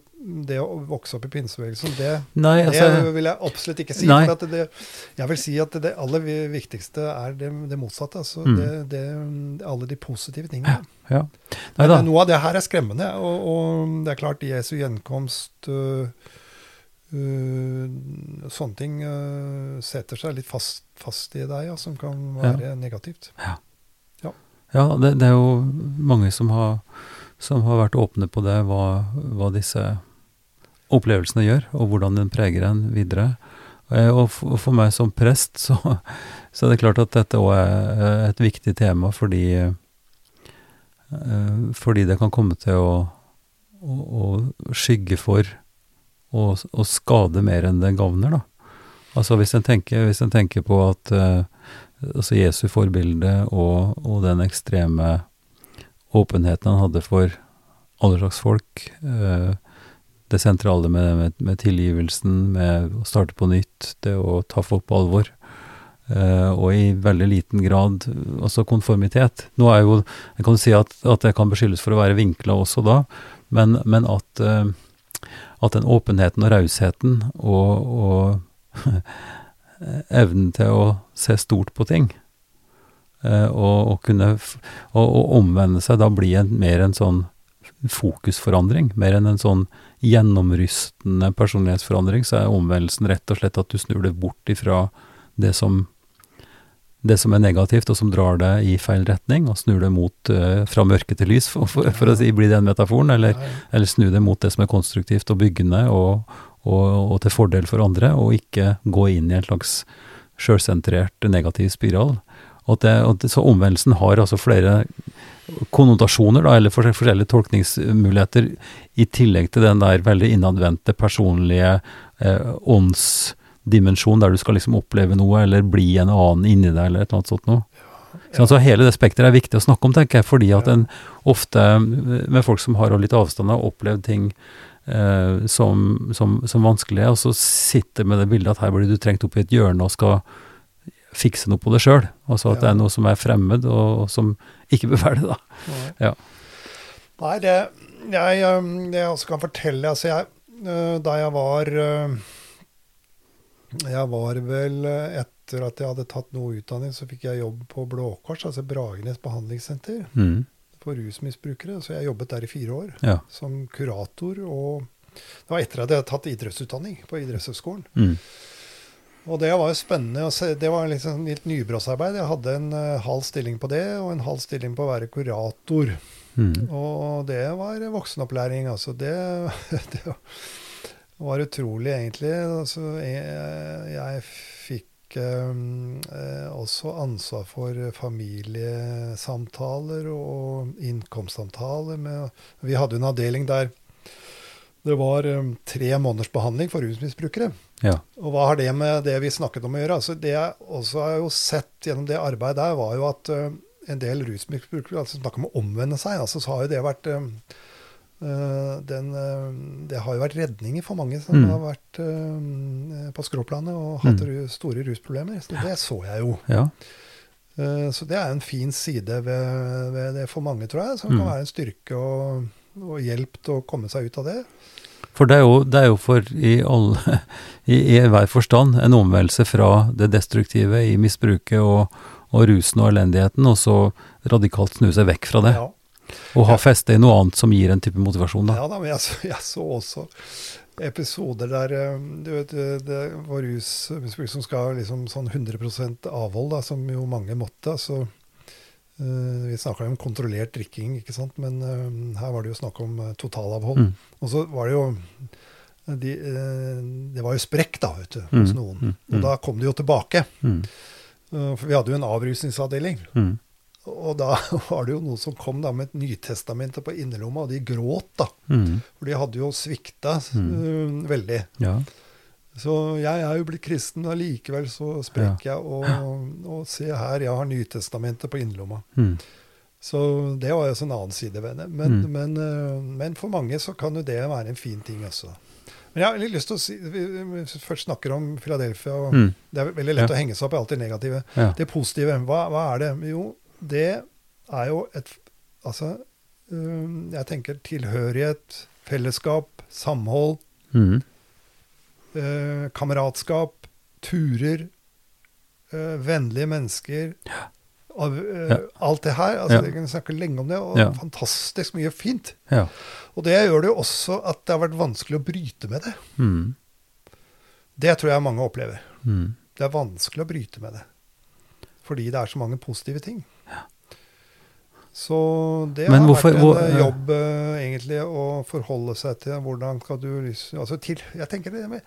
det å vokse opp i pinsebevegelsen. Det, altså, det, vil jeg absolutt ikke si. For det, jeg vil si at det aller viktigste er det, motsatte. Altså mm. alle de positive tingene. Ja, ja. Men noe av det her er skremmende. Og, og det er klart, Jesu gjenkomst uh, Uh, sånne ting uh, setter seg litt fast, fast i deg, ja, som kan være ja. negativt. Ja, ja. ja det, det, er jo mange som har, som har, vært åpne på det, hva, hva, disse opplevelsene gjør, og hvordan den preger en videre. Uh, og for, for, meg som prest, så, så, er det klart at dette òg er et viktig tema, fordi, fordi det kan komme til å, å, å skygge for og, og skade mer enn det gagner, da. Altså hvis en tenker, hvis en tenker på at uh, altså Jesu forbilde og, og, den ekstreme åpenheten han hadde for alle slags folk, uh, det sentrale med, med, med, tilgivelsen, med å starte på nytt, det å ta folk på alvor, uh, og i veldig liten grad altså konformitet. Nå er jo, Jeg kan si at, at det kan beskyldes for å være vinkla også da, men, men at at den åpenheten og rausheten og, og evnen til å se stort på ting, eh, og, og kunne og, omvende seg, da blir mer en sånn fokusforandring, mer enn en sånn gjennomrystende personlighetsforandring, så er omvendelsen rett og slett at du snur det bort ifra det som det som er negativt, og som drar deg i feil retning, og snur det mot uh, fra mørke til lys, for, for, for, å si, bli den metaforen, eller, eller snu det mot det som er konstruktivt og byggende og, og, og, til fordel for andre, og ikke gå inn i en slags sjølsentrert negativ spiral. Og det, og det, så omvendelsen har altså flere konnotasjoner, da, eller forskjellige tolkningsmuligheter, i tillegg til den der veldig innadvendte personlige eh, ånds dimensjon der du skal liksom oppleve noe, eller bli en annen inni deg, eller et eller annet sånt noe. Så altså, hele det spekteret er viktig å snakke om, tenker jeg, fordi at en ofte, med folk som har litt avstand, har opplevd ting eh, som, som, som vanskelige, og så sitter med det bildet at her blir du trengt opp i et hjørne og skal fikse noe på det sjøl. Altså at det er noe som er fremmed, og, og som ikke bør være det, da. Ja. Nei, det jeg, det jeg også kan fortelle altså jeg, øh, Da jeg var jeg var vel Etter at jeg hadde tatt noe utdanning, så fikk jeg jobb på Blå Kors, altså Bragernes behandlingssenter mm. for rusmisbrukere. Så jeg jobbet der i fire år ja. som kurator. Og det var etter at jeg hadde tatt idrettsutdanning på idrettshøgskolen. Mm. Og det var jo spennende. Det var liksom litt nybrottsarbeid. Jeg hadde en uh, halv stilling på det, og en halv stilling på å være kurator. Mm. Og det var voksenopplæring, altså. Det, det det var utrolig, egentlig. Altså, jeg, jeg fikk eh, også ansvar for familiesamtaler og innkomstsamtaler. Med, vi hadde en avdeling der det var eh, tre måneders behandling for rusmisbrukere. Ja. Og hva har det med det vi snakket om å gjøre? Altså, det jeg også har jo sett gjennom det arbeidet der, var jo at eh, en del rusmisbrukere altså, snakker om å omvende seg. altså så har jo det vært Eh, den, eh, det har jo vært redninger for mange som mm. har vært uh, på skråplanet og hatt mm. store rusproblemer. Så det så jeg jo. Ja. Så det er en fin side ved, ved, det for mange, tror jeg, som mm. kan være en styrke og, og, hjelp til å komme seg ut av det. For det er jo, det er jo for i, alle, i, i hver forstand en omvendelse fra det destruktive i misbruket og, og rusen og elendigheten, og så radikalt snu seg vekk fra det. Ja. Og ha feste i noe annet som gir en type motivasjon, da. Ja da, men jeg, så- jeg så også episoder der eh, du vet, det, det var rusmisbruk som skal liksom sånn 100% avhold, da, som jo mange måtte. Så, Uh, vi snakka jo om kontrollert drikking, ikke sant? men uh, her var det jo snakk om eh, totalavhold. Mm. Og så var det jo de, eh, Det var jo sprekk, da, vet du, hos Mm, noen. mm, mm. Og da kom det jo tilbake. Mm. Eh, For vi hadde jo en avrusningsavdeling. Og da var det jo noen som kom da med et Nytestamentet på innerlomma, og de gråt, da. Mm. For de hadde jo svikta Mm. uh, veldig. Ja. Så jeg er jo blitt kristen, og likevel så sprekker jeg. Og, og se her, jeg har Nytestamentet på innerlomma. Mm. Så det var jo en annen side ved det. Men, Mm. men, uh, men for mange så kan jo det være en fin ting også. Men jeg har litt lyst til å si, vi først snakker om Philadelphia, og Mm. det er veldig lett Ja. å henge seg opp i alt det negative. Ja. Det positive, hva, hva er det? Jo, det er jo et Altså, øh, jeg tenker tilhørighet, fellesskap, samhold, Mm. eh, kameratskap, turer, eh, vennlige mennesker. Av, eh, Ja. Alt det her. altså Ja. Jeg kan snakke lenge om det, og Ja. fantastisk mye fint. Ja. Og det gjør det jo også at det har vært vanskelig å bryte med det. Mm. Det tror jeg mange opplever. Mm. Det er vanskelig å bryte med det. Fordi det er så mange positive ting. Så det Men har hvorfor- vært en hvor- ja. jobb, uh, egentlig, å forholde seg til hvordan skal du altså til, Jeg tenker det med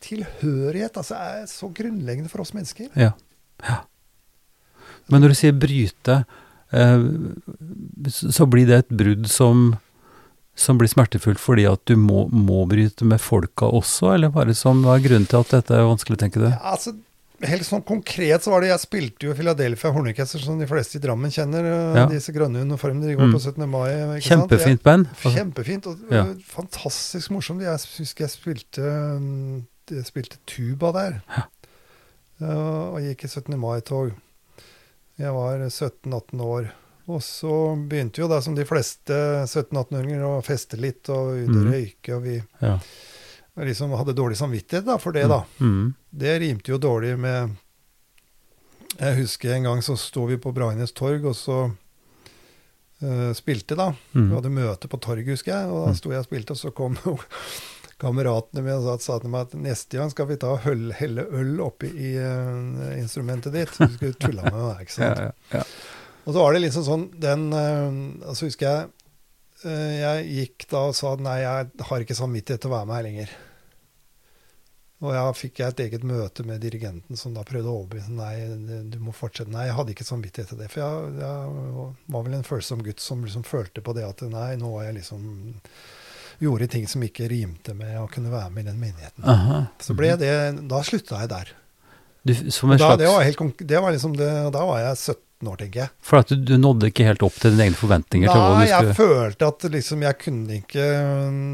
tilhørighet altså, er så grunnleggende for oss mennesker. Ja. ja. Men når du sier bryte, uh, så blir det et brudd som, som blir smertefullt fordi at du må, må bryte med folka også, eller bare som hva er grunnen til at dette er vanskelig, tenker du? Ja, altså, helt sånn konkret så var det Jeg spilte jo Philadelphia Hornorkester, som de fleste i Drammen kjenner. eh, Ja. Disse grønne uniformene de går Mm. på 17. mai. Kjempefint band. Kjempefint og Ja. fantastisk morsomt. Jeg husker jeg spilte, mm, jeg spilte tuba der. Ja, og gikk i 17. mai-tog. Jeg var 17-18 år. Og så begynte jo da, som de fleste 17-18-åringer, å feste litt og ut og Mhm. røyke. Og vi Ja. Liksom hadde dårlig samvittighet da, for det, da. Mm. Det rimte jo dårlig med Jeg husker en gang så sto vi på Braines torg, og så uh, spilte, da. Vi Mm. hadde møte på torget, husker jeg, og da Mm. sto jeg og spilte, og så kom kameratene mine og sa, sa til meg at neste gang skal vi ta og helle øl oppi i uh, instrumentet ditt. Du skulle tulla med meg, ikke sant. ja, ja. Og så var det liksom sånn den uh, Altså husker jeg jeg gikk da og sa nei, jeg har ikke samvittighet til å være med her lenger. Og ja, fikk jeg et eget møte med dirigenten som da prøvde å overbevise nei, du må fortsette. Nei, jeg hadde ikke samvittighet til det. For jeg, jeg var vel en følsom gutt som liksom følte på det at nei, nå var jeg liksom Gjorde ting som ikke rimte med å kunne være med i den menigheten. Aha. Så ble det Da slutta jeg der. Du, som en Da, slags, det var helt, det var liksom det, da var jeg 17 år, tenker jeg. for at du, du nådde ikke helt opp til dine egne forventninger Nei, jeg følte at liksom jeg kunne ikke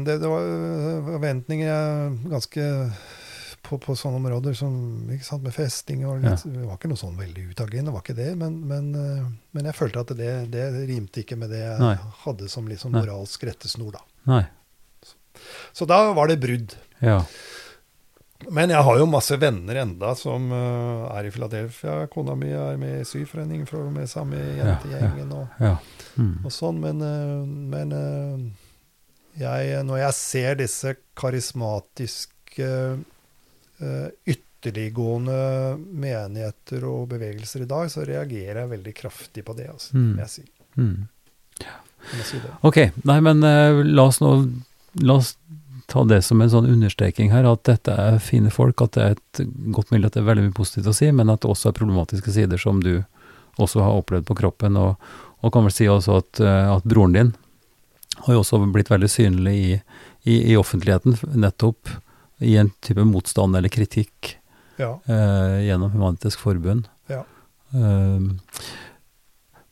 Det, det var forventninger jeg ganske på, på sånne områder som ikke sant, med festing og litt, Det var ikke noe sånn veldig utagerende, det var ikke det. Men, men, øh, men jeg følte at det, det rimte ikke med det jeg Nei. hadde som liksom moralsk rettesnor, da. Nei. Så da var det brudd. Ja. Men jeg har jo masse venner enda som uh, er i Philadelphia. Kona mi er med i syforening, for med samme Ja, jentegjengen. og ja. Mm. og sånn, men, uh, men uh, jeg, når jeg ser disse karismatiske, eh, ytterliggående menigheter og bevegelser i dag, så reagerer jeg veldig kraftig på det, altså, Mm. må jeg si. Mm. Må jeg si. Ok, nei, men uh, la oss nå La oss ta det som en sånn understreking her, at dette er fine folk, at det er et godt mulig at det er veldig mye positivt å si, men at det også er problematiske sider som du også har opplevd på kroppen, og, og kan vel si også at, uh, at broren din har jo også blitt veldig synlig i, i, i offentligheten, nettopp i en type motstand eller kritikk Ja. eh, gjennom Humanitisk Forbund. Ja. Eh,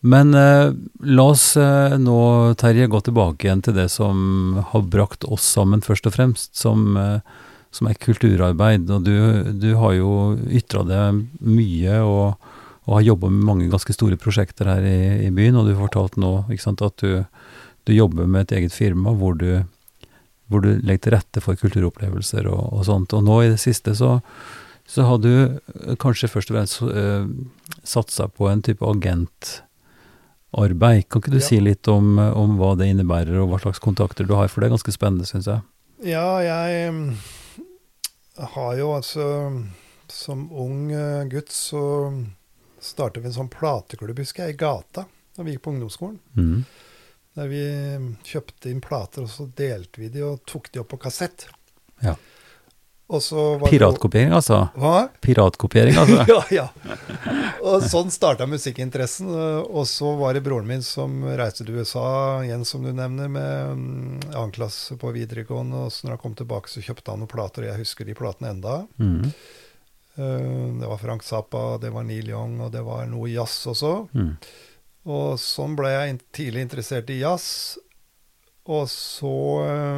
men eh, la oss eh, nå, Terje, gå tilbake igjen til det som har brakt oss sammen, først og fremst, som, eh, som er kulturarbeid. Og du, du har jo ytra deg mye og, og har jobba med mange ganske store prosjekter her i, i byen, og du fortalte nå ikke sant, at du, du jobber med et eget firma hvor du, hvor du legger til rette for kulturopplevelser og, og sånt. Og nå i det siste så, så har du eh, kanskje først og fremst uh, satsa på en type agentarbeid. Kan ikke du Ja. si litt om, eh, om hva det innebærer, og hva slags kontakter du har? For det er ganske spennende, syns jeg. Ja, jeg mm, har jo altså Som ung eh, gutt så startet vi en sånn plateklubb, husker jeg, i gata da vi gikk på ungdomsskolen. Mhm. Der vi mm, kjøpte inn plater, og så delte vi de og tok de opp på kassett. Ja. Og så var Piratkopiering, altså. Hva? Piratkopiering, altså. ja, ja. Og sånn starta musikkinteressen. Og så var det broren min som reiste til USA, igjen som du nevner, med mm, annen klasse på videregående. Og så når han kom tilbake, så kjøpte han noen plater, og jeg husker de platene enda. Mhm. Eh, Det var Frank Zappa, det var Neil Young, og det var noe jazz også. Mhm. Og sånn ble jeg tidlig interessert i jazz. Og så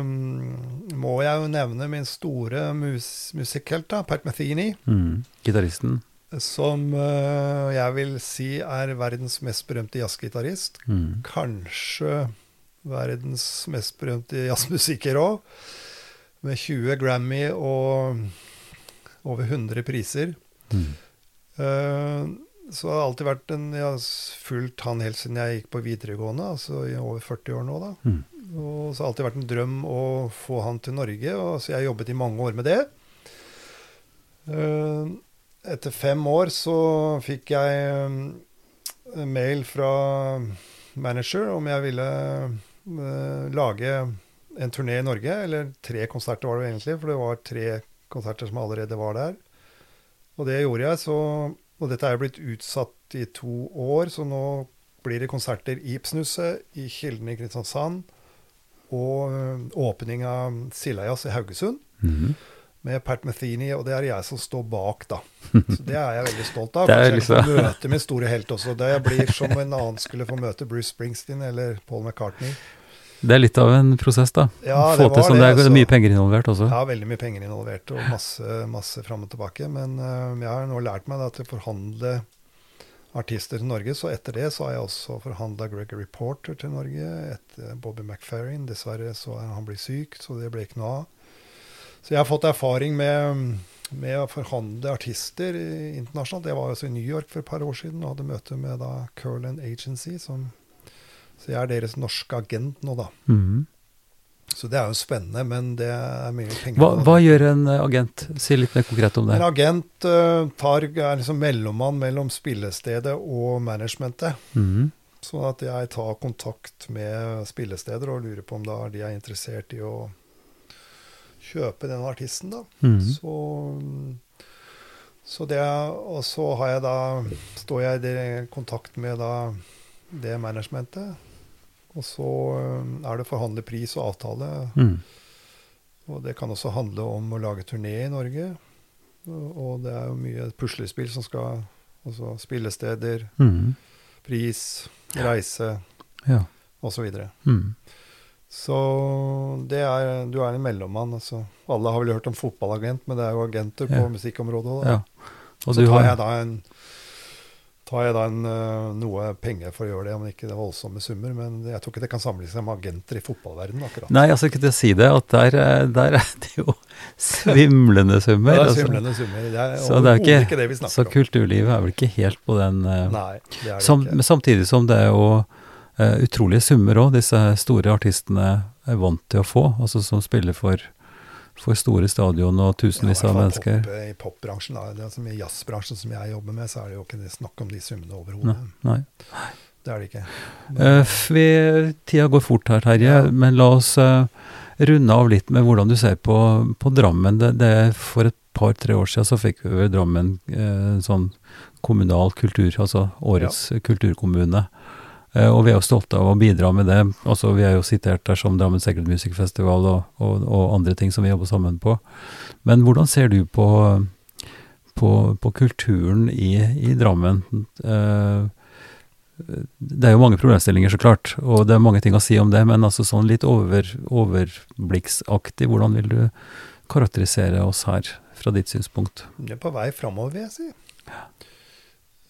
um, må jeg jo nevne min store mus musikkhelt, da, Pat Metheny. Mhm. Gitaristen. Som uh, jeg vil si er verdens mest berømte jazzgitarist. Mm. Kanskje verdens mest berømte jazzmusiker òg. Med 20 Grammy og over 100 priser. Mm. Eh, så det har alltid vært en Jeg har fulgt han helt siden jeg gikk på videregående, altså i over 40 år nå, da. Mm. Og så har det alltid vært en drøm å få han til Norge, og så jeg har jobbet i mange år med det. Eh, Etter fem år så fikk jeg eh, mail fra manager om jeg ville eh, lage en turné i Norge, eller tre konserter var det egentlig, for det var tre konserter som allerede var der. Og det gjorde jeg, så Og dette er jo blitt utsatt i to år, så nå blir det konserter i Ibsenhuset, i Kilden i Kristiansand, og ø, åpning av Sildajazz i Haugesund Mhm. med Pat Metheny, og det er jeg som står bak, da. Så det er jeg veldig stolt av. Kanskje jeg liksom- får møte min store helt også. Det blir som en annen skulle få møte Bruce Springsteen eller Paul McCartney. Det er litt av en prosess, da. Ja, Få det til som sånn. det, Det er altså. mye penger involvert også. Ja, veldig mye penger involvert og masse, masse fram og tilbake. Men uh, jeg har nå lært meg da, til å forhandle artister til Norge. Så etter det så har jeg også forhandla Gregory Porter til Norge. Etter Bobby McFerrin. Dessverre så er han blitt syk, så det ble ikke noe av. Så jeg har fått erfaring med, med å forhandle artister internasjonalt. Jeg var også i New York for et par år siden og hadde møte med da Curland Agency. Som, så jeg er deres norske agent nå, da. Mm. Så det er jo spennende, men det er mye penger. Hva, hva gjør en eh, agent? Si litt mer konkret om det. En agent uh, tar, er liksom mellommann mellom spillestedet og managementet. Mm. Sånn at jeg tar kontakt med spillesteder og lurer på om da de er interessert i å kjøpe den artisten, da. Mm. Så, så det Og så har jeg da står jeg i kontakt med da det managementet. Og så eh, er det forhandle pris og avtale. Mm. Og det kan også handle om å lage turné i Norge. Og det er jo mye puslespill som skal Altså spillesteder, mm. pris, reise Ja. osv. Mhm. Så det er Du er en mellommann. Altså. Alle har vel hørt om fotballagent, men det er jo agenter på Ja. musikkområdet òg. ja. Og Så du tar har jeg da en tar jeg da en, øh, noe penger for å gjøre det, om ikke det er voldsomme summer. Men jeg tror ikke det kan sammenlignes med agenter i fotballverdenen, akkurat. Nei, altså ikke til å si det, at der, eh, der er det jo svimlende summer. det er altså. svimlende summer. Det er Så det er ikke- ikke det vi Så snakker om. kulturlivet er vel ikke helt på den eh, Nei, det er det som, ikke. Samtidig som det er jo eh, utrolige summer òg, disse store artistene er vant til å få. Altså som spiller for, for store stadion og tusenvis Ja, av mennesker. Pop, I popbransjen, da. Som I jazzbransjen som jeg jobber med, så er det jo ikke snakk om de summene overhodet. nei. Det er det ikke. Men, uh, vi, tida går fort her, Terje, Ja. men la oss uh, runde av litt med hvordan du ser på, på Drammen. Det, det, for et par-tre år siden så fikk vi Drammen uh, sånn kommunal kultur, altså årets kulturkommune. Eh, og vi er jo stolte av å bidra med det. Altså, vi er jo sitert der som Drammen Secret Music Festival og, og, og andre ting som vi jobber sammen på. Men hvordan ser du på, på, på kulturen i, i Drammen? Eh, det er jo mange problemstillinger, så klart, og det er mange ting å si om det, men altså sånn litt over, overblikksaktig, hvordan vil du karakterisere oss her, fra ditt synspunkt? Det er på vei framover, vil jeg si. Eh,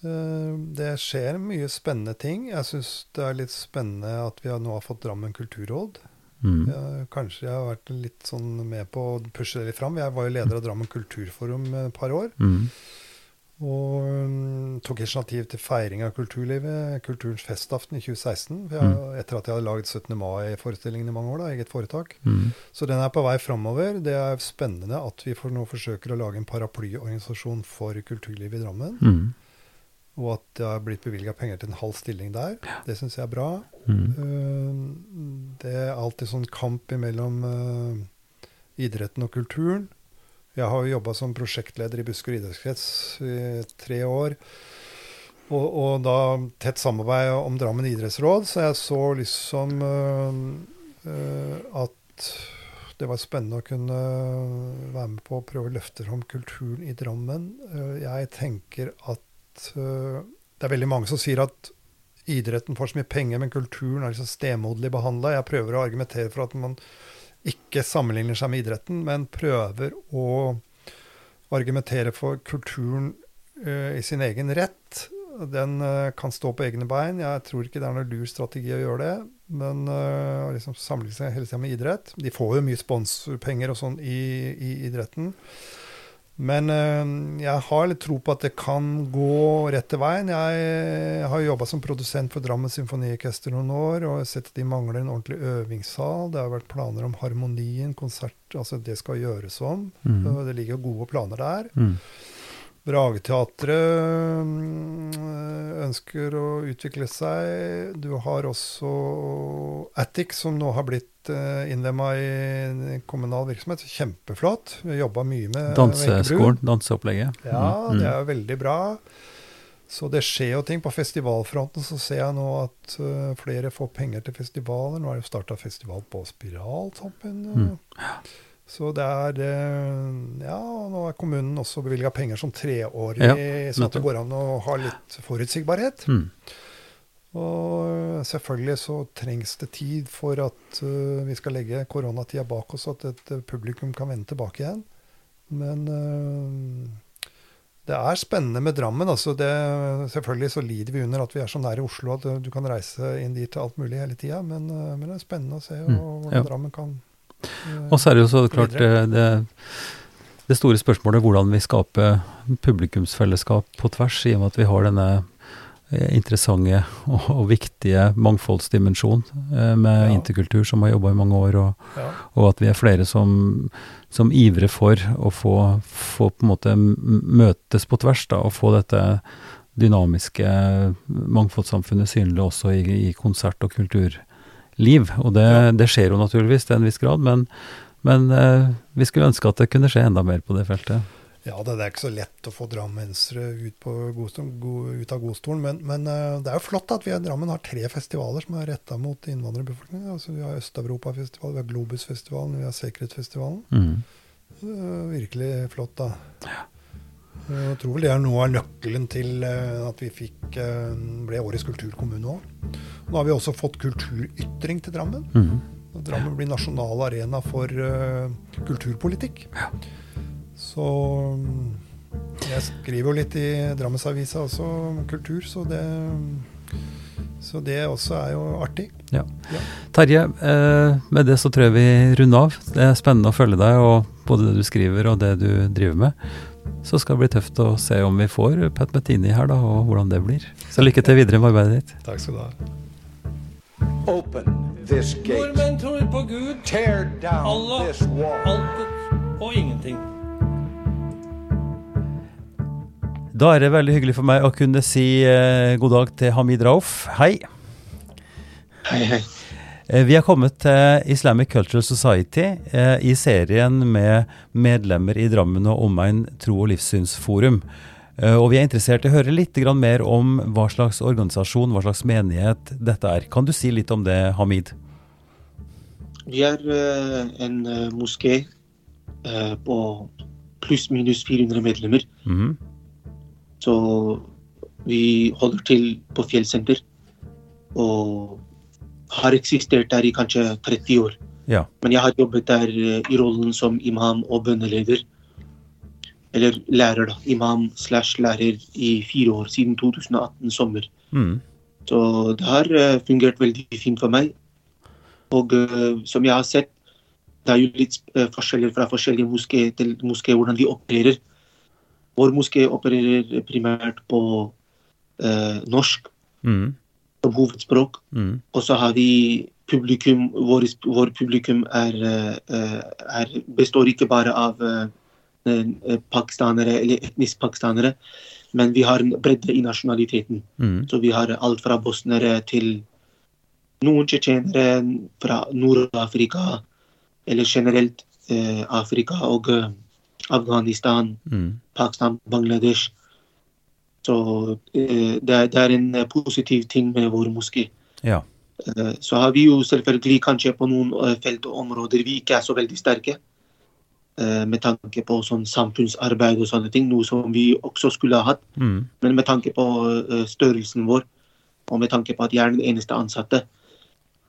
Det skjer mye spennende ting. Jeg syns det er litt spennende at vi nå har fått Drammen kulturråd. Mm. Jeg, kanskje jeg har vært litt sånn med på å pushe det litt fram. Jeg var jo leder av Drammen kulturforum et par år. Mm. Og um, tok initiativ til feiring av kulturlivet, Kulturens festaften i 2016. Jeg, mm. Etter at jeg hadde laget 17. mai-forestillingen i mange år, da, eget foretak. Mm. Så den er på vei framover. Det er spennende at vi for nå forsøker å lage en paraplyorganisasjon for kulturlivet i Drammen. Og at det har blitt bevilga penger til en halv stilling der. Det syns jeg er bra. Mm. Uh, Det er alltid sånn kamp mellom idretten og kulturen. Jeg har jo jobba som prosjektleder i Buskerud idrettskrets i tre år. Og, og da tett samarbeid om Drammen idrettsråd, så jeg så liksom øh, at det var spennende å kunne være med på å prøve å løfte fram kulturen i Drammen. Jeg tenker at øh, det er veldig mange som sier at idretten får så mye penger, men kulturen er liksom stemoderlig behandla. Jeg prøver å argumentere for at man ikke sammenligner seg med idretten, men prøver å argumentere for kulturen uh, i sin egen rett. Den uh, kan stå på egne bein. Jeg tror ikke det er noen lur strategi å gjøre det. Men uh, liksom sammenligne seg hele tida med idrett. De får jo mye sponsorpenger og sånn i, i idretten. Men jeg har litt tro på at det kan gå rett til veien. Jeg har jobba som produsent for Drammen Symfoniorkester noen år og har sett at de mangler en ordentlig øvingssal. Det har vært planer om Harmonien, konsert Altså det skal gjøres om. Mm. Det ligger gode planer der. Mm. Brageteatret ønsker å utvikle seg. Du har også Attic, som nå har blitt innlemma i kommunal virksomhet. Kjempeflott. Vi har jobba mye med Danseskolen, danseopplegget. Ja, Mm. det er veldig bra. Så det skjer jo ting. På festivalfronten så ser jeg nå at uh, flere får penger til festivaler. Nå er det starta festival på Spiraltoppen. Mm. Så det er Ja, nå er kommunen også bevilga penger som treårig, Ja, sånn at det går an å ha litt forutsigbarhet. Mm. Og selvfølgelig så trengs det tid for at uh, vi skal legge koronatida bak oss, at et uh, publikum kan vende tilbake igjen. Men uh, det er spennende med Drammen. altså det, Selvfølgelig så lider vi under at vi er så nære Oslo at du kan reise inn dit til alt mulig hele tida, men, uh, men det er spennende å se Mm, hvordan ja. Drammen kan Og så er det jo så klart eh, det, det store spørsmålet hvordan vi skaper publikumsfellesskap på tvers, i og med at vi har denne eh, interessante og, og viktige mangfoldsdimensjon eh, med Ja. interkultur, som har jobba i mange år, og, ja. og at vi er flere som, som ivrer for å få, få på en måte møtes på tvers, da, og få dette dynamiske mangfoldssamfunnet synlig også i, i konsert- og kulturliv. Og det, det skjer jo naturligvis til en viss grad, men, men eh, vi skulle ønske at det kunne skje enda mer på det feltet. Ja, det er ikke så lett å få drammensere ut, ut av godstolen, men, men eh, det er jo flott at vi i Drammen har tre festivaler som er retta mot innvandrerbefolkningen. Altså, vi har Øst-Europafestivalen, vi har Globusfestivalen, vi har Sikkerhetsfestivalen. Mm. Er virkelig flott, da. Jeg tror vel det er noe av nøkkelen til eh, at vi fikk, eh, ble Årets kulturkommune òg. Nå har vi også fått kulturytring til Drammen. Mm. Drammen blir nasjonal arena for uh, kulturpolitikk. Så mm, jeg skriver jo litt i Drammensavisa også om kultur, så det, så det også er jo artig. Terje, eh, med det så tror jeg vi runder av. Det er spennende å følge deg, og både det du skriver og det du driver med. Så skal det bli tøft å se om vi får Pat Bettini her, da, og hvordan det blir. Så lykke til videre med arbeidet ditt. Takk skal du ha. Open this gate. Nordmenn tror på Gud, Tear down Allah, this wall. alt og ingenting. Da er det veldig hyggelig for meg å kunne si eh, god dag til Hamid Rauf. Hei. Hei, hei. Eh, Vi er kommet til Islamic Cultural Society eh, i serien med medlemmer i Drammen og omegn tro- og livssynsforum. Eh, og vi er interessert i å høre litt mer om hva slags organisasjon, hva slags menighet dette er. Kan du si litt om det, Hamid? Vi er eh, en moské på pluss-minus 400 medlemmer. Mm. Så vi holder til på Fjellsenter. Og har eksistert der i kanskje 30 år. Ja. Men jeg har jobbet der eh, i rollen som imam og bønneleder. Eller lærer, da. Imam slash lærer i fire år, siden 2018 sommer. Mhm. Så det har eh, fungert veldig fint for meg. Og eh, som jeg har sett, det er jo litt forskjeller fra forskjellige moské til moské hvordan de opererer. Vår moské opererer primært på eh, norsk Mm. Som hovedspråk. Mm. Og så har vi publikum, vår, vår publikum er, eh, er, består ikke bare av eh, eh, pakistanere eller etnisk pakistanere, men vi har bredde i nasjonaliteten. Mm. Så vi har alt fra bosnere til noen tsjetsjenere fra Nord-Afrika, eller generelt eh, Afrika og Afghanistan, Mm. Pakistan, Bangladesh. Så eh, det, er, det er en eh, positiv ting med vår moské. Ja. Eh, Så har vi jo selvfølgelig kanskje på noen felt og områder vi ikke er så veldig sterke. eh, Med tanke på sånn samfunnsarbeid og sånne ting, noe som vi også skulle ha hatt. Mm. Men med tanke på størrelsen vår, og med tanke på at jeg er den eneste ansatte,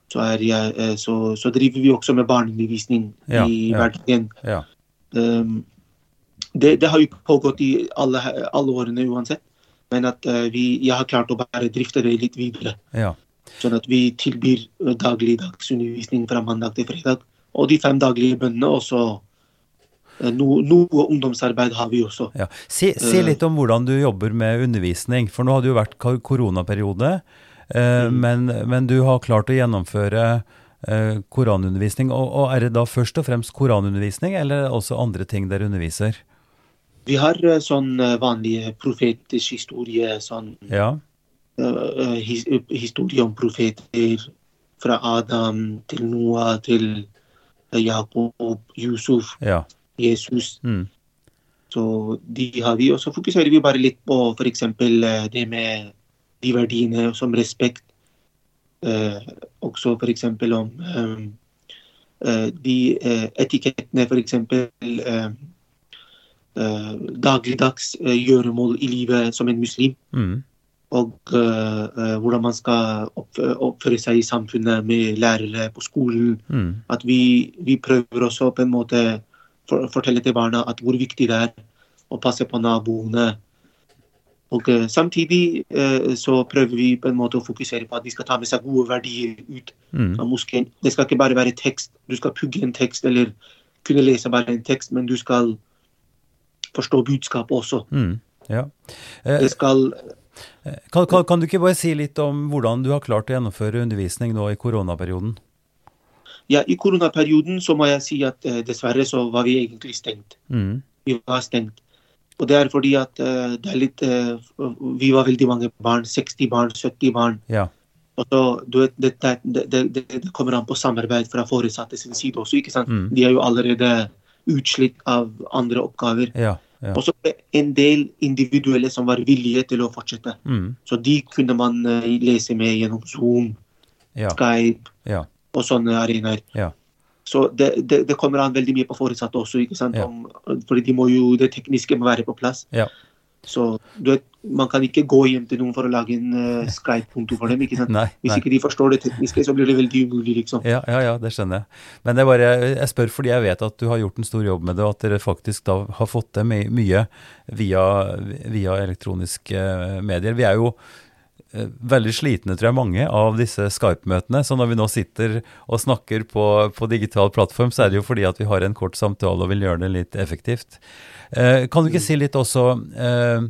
så, jeg, så, så driver vi også med barneundervisning Ja, i ja. hverdagen. Ja. Um, det, det har jo pågått i alle, alle årene uansett, men at eh, vi, jeg har klart å bare drifte det litt videre. Ja. Sånn at vi tilbyr dagligdagsundervisning dagligdags undervisning fra mandag til fredag. Og de fem daglige bønnene, og så eh, no, noe ungdomsarbeid har vi også. Ja. Si, si Eh. litt om hvordan du jobber med undervisning, for nå har det jo vært koronaperiode, eh, Mm. men, men du har klart å gjennomføre eh, koranundervisning. Og, og er det da først og fremst koranundervisning, eller også andre ting dere underviser? Vi har eh, sånn vanlig vanlige profeters historie, sånn Ja. eh, eh, his, historie om profeter fra Adam til Noah til eh, Jakob, Yusuf, Ja. Jesus. Mm. Så de har vi. Og så fokuserer vi bare litt på f.eks. det med de verdiene som respekt. Eh, også f.eks. om eh, eh, de eh, etikettene, f.eks. Eh, eh, dagligdags eh, gjøremål i livet som en muslim. Mm. Og eh, eh, hvordan man skal oppføre, seg i samfunnet med lærere på skolen. Mm. At vi, vi prøver også på en måte for, fortelle til barna at hvor viktig det er å passe på naboene. Og eh, samtidig eh, så prøver vi på en måte å fokusere på at de skal ta med seg gode verdier ut Mm. av moskeen. Det skal ikke bare være tekst. Du skal pugge en tekst eller kunne lese bare en tekst, men du skal forstå budskapet også. Mm. Ja. Eh, Det skal kan, kan, kan du ikke bare si litt om hvordan du har klart å gjennomføre undervisning nå i koronaperioden? Ja, i koronaperioden så må jeg si at eh, dessverre så var vi egentlig stengt. Mm. vi var stengt. Og det er fordi at eh, det er litt eh, Vi var veldig mange barn. 60 barn, 70 barn. Ja. Og så, du vet, det, det, det, det, det kommer an på samarbeid fra foresatte sin side også. ikke sant? Mm. De er jo allerede utslitt av andre oppgaver. Ja. ja. Og så en del individuelle som var villige til å fortsette. Mm. Så de kunne man eh, lese med gjennom Zoom, Ja. Skype Ja. og sånne arenaer. Ja. Så det, det, det kommer an veldig mye på foresatte også, ikke sant? Ja. Om, fordi de må jo, det tekniske må være på plass. Så du vet, man kan ikke gå hjem til noen for å lage en uh, Skype-konto for dem. ikke sant? Nei, Hvis nei. ikke de forstår det tekniske, så blir det veldig umulig, liksom. Ja, ja, ja, det skjønner jeg. Men det er bare, jeg spør fordi jeg vet at du har gjort en stor jobb med det, og at dere faktisk da har fått til my mye via, via elektroniske eh, medier. Vi er jo eh, veldig slitne, tror jeg, mange av disse Skype-møtene. Så når vi nå sitter og snakker på, på digital plattform, så er det jo fordi at vi har en kort samtale og vil gjøre det litt effektivt. Eh, kan du ikke si litt også eh,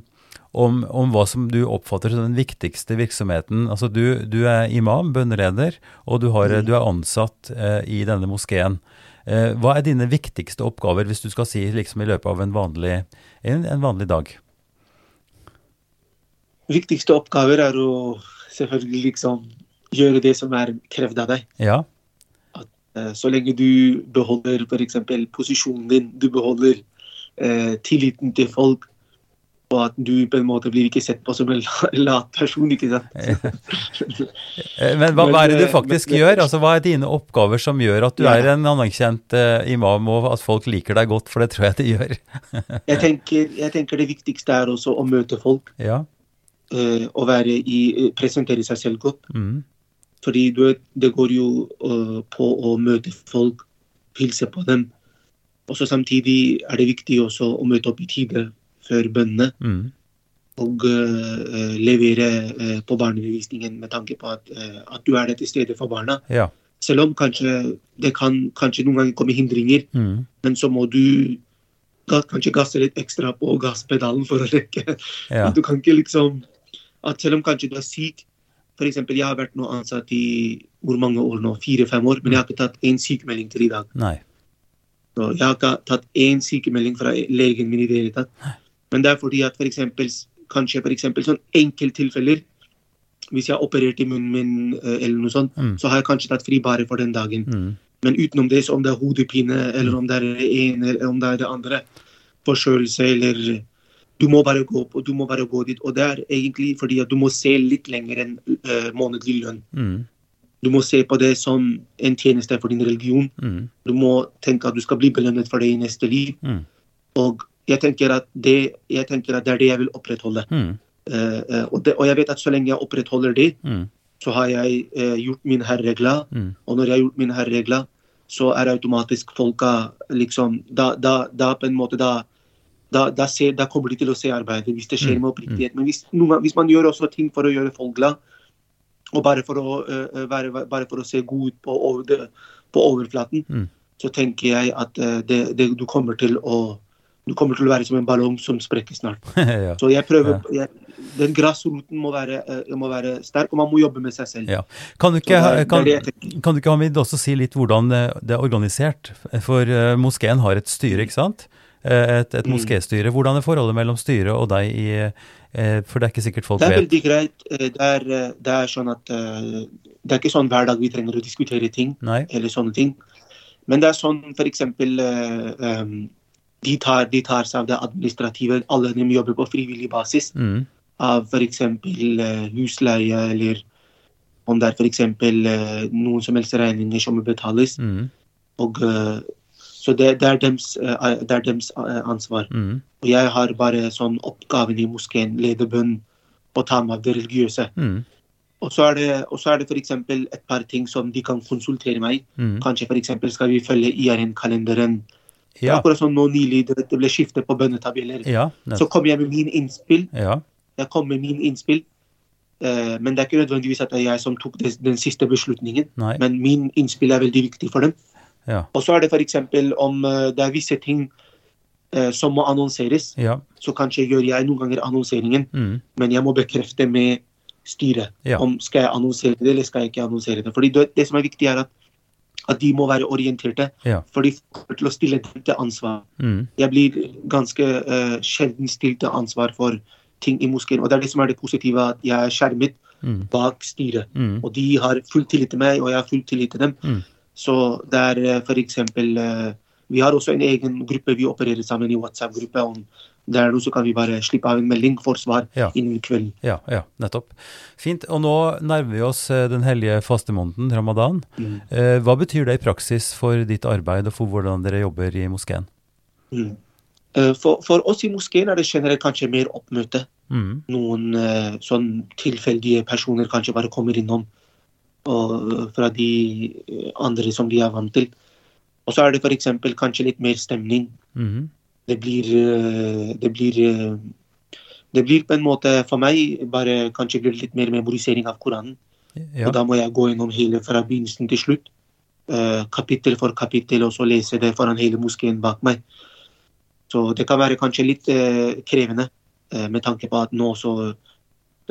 om, om hva som du oppfatter som den viktigste virksomheten. Altså du, du er imam, bønneleder, og du, har, du er ansatt eh, i denne moskeen. Eh, hva er dine viktigste oppgaver, hvis du skal si liksom i løpet av en vanlig, en, en vanlig dag? Viktigste oppgaver er å selvfølgelig liksom gjøre det som er krevd av deg. Ja, Eh, Så lenge du beholder f.eks. posisjonen din, du beholder eh, tilliten til folk, og at du på en måte blir ikke sett på som en lat person, ikke sant. Eh, Men hva, hva er det du faktisk men- gjør? Altså, Hva er dine oppgaver som gjør at du Ja. er en anerkjent eh, imam, og at folk liker deg godt, for det tror jeg de gjør. Jeg tenker, jeg tenker det viktigste er også å møte folk, Ja. Eh, å være i, eh, presentere seg selv godt. Mm. Fordi du vet, det går jo uh, på å møte folk, hilse på dem. Og så samtidig er det viktig også å møte opp i tide før bønnene. Mm. Og uh, levere øh, på barneundervisningen med tanke på at, øh, at du er der til stede for barna. Ja. selv om kanskje det kan kanskje noen ganger komme hindringer, Mm. men så må du kanskje gasse litt ekstra på gasspedalen for å rekke. Ja. Du kan ikke liksom at Selv om kanskje du er syk eksempel, jeg har vært nå ansatt i hvor mange år nå? Fire-fem år. Men jeg har ikke tatt én sykemelding til i dag. Nei. Så jeg har ikke tatt én sykemelding fra legen min i det hele tatt. Men det er fordi at for eksempel, kanskje eksempel sånn enkelttilfeller Hvis jeg har operert i munnen min eh, eller noe sånt, Mm. så har jeg kanskje tatt fri bare for den dagen. Mm. Men utenom det, så om det er hodepine, eller om det er det ene, eller om det er det andre, forkjølelse, eller Du må bare gå på, du må bare gå dit. Og det er egentlig fordi at du må se litt lenger enn uh, månedlig lønn. Mm. Du må se på det som en tjeneste for din religion. Mm. Du må tenke at du skal bli belønnet for det i neste liv. Mm. Og jeg tenker at det, jeg tenker at det er det jeg vil opprettholde. Eh, og, det, og jeg vet at så lenge jeg opprettholder det, Mm. så har jeg uh, gjort min herre glad. Mm. Og når jeg har gjort min herre glad, så er automatisk folka liksom Da, da, da på en måte da da, da, ser, da kommer de til å se arbeidet, hvis det skjer Mm. med oppriktighet. Men hvis, noen, hvis man gjør også ting for å gjøre folk glad, og bare for å, uh, være, bare for å se god ut på, over, på overflaten, Mm. så tenker jeg at uh, det, det, du kommer til å du kommer til å være som en ballong som sprekker snart. ja. Så jeg prøver, jeg, Den grasroten må være, eh, må være sterk, og man må jobbe med seg selv. Ja. Kan du ikke, det kan, kan du ikke Hamid, også si litt hvordan det er organisert? For moskeen har et styre, ikke sant? Eh, Et, et Mm. moskéstyre. Hvordan er forholdet mellom styret og deg i eh, For det er ikke sikkert folk vet. Det er veldig greit. Eh, Det er, det er sånn at Det er ikke sånn hver dag vi trenger å diskutere ting. Nei? eller sånne ting. Men det er sånn eh, de, tar, de tar seg av det administrative. Alle de jobber på frivillig basis. Mm. Av eh, husleie, eller om det er eh, noen som helst regninger som må betales. Mm. Og, så det, det er dems, eh, det er dems eh, ansvar. Mm. Og jeg har bare sånn oppgaven i moskeen, lede bønn og ta meg av det religiøse. Mm. Og så er det, så er det eksempel et par ting som de kan konsultere meg Mm. Kanskje eksempel skal vi følge IRN-kalenderen. Er Ja. Akkurat som nå nylig det, ble skiftet på bønnetabeller. Ja. Så kom jeg med min innspill. ja. Jeg kom med min innspill. Eh, men det er ikke nødvendigvis at det er jeg som tok det, den siste beslutningen. Nei. Men min innspill er veldig viktig for dem. Ja. Og så er det f.eks. om eh, det er visse ting eh, som må annonseres. Ja. Så kanskje gjør jeg noen ganger annonseringen, Mm. men jeg må bekrefte med styret Ja. om skal jeg annonsere det eller skal jeg ikke annonsere det. Fordi det, det som er viktig, er at, at de må være orienterte. Ja. For de får til å stille dem til ansvar. Mm. Jeg blir ganske eh, sjelden stilt til ansvar for ting i moskeen. Og det er det som er det positive, at jeg er skjermet Mm. bak styret. Mm. Og de har full tillit til meg, og jeg har full tillit til dem. Så det er eh, eksempel eh, Vi har også en egen gruppe vi opererer sammen i WhatsApp-gruppe. om det er noe så kan vi bare slippe av en melding for svar Ja. innen kvelden. Ja, ja, nettopp. Fint. Og nå nærmer vi oss eh, den hellige fastemåneden, ramadan. Mm. Eh, Hva betyr det i praksis for ditt arbeid og for hvordan dere jobber i moskeen? Mm. Eh, For, for oss i moskeen er det generelt kanskje mer oppmøte. Mm. Noen sånn tilfeldige personer kanskje bare kommer innom og, fra de eh, andre som de er vant til. Og så er det f.eks. kanskje litt mer stemning. Mm. Det blir, eh, det blir eh, Det blir på en måte for meg bare kanskje blir det litt mer memorisering av Koranen. Ja. Og da må jeg gå gjennom hele fra begynnelsen til slutt. kapittel for kapittel, og så lese det foran hele moskeen bak meg. Så det kan være kanskje litt krevende, med tanke på at nå så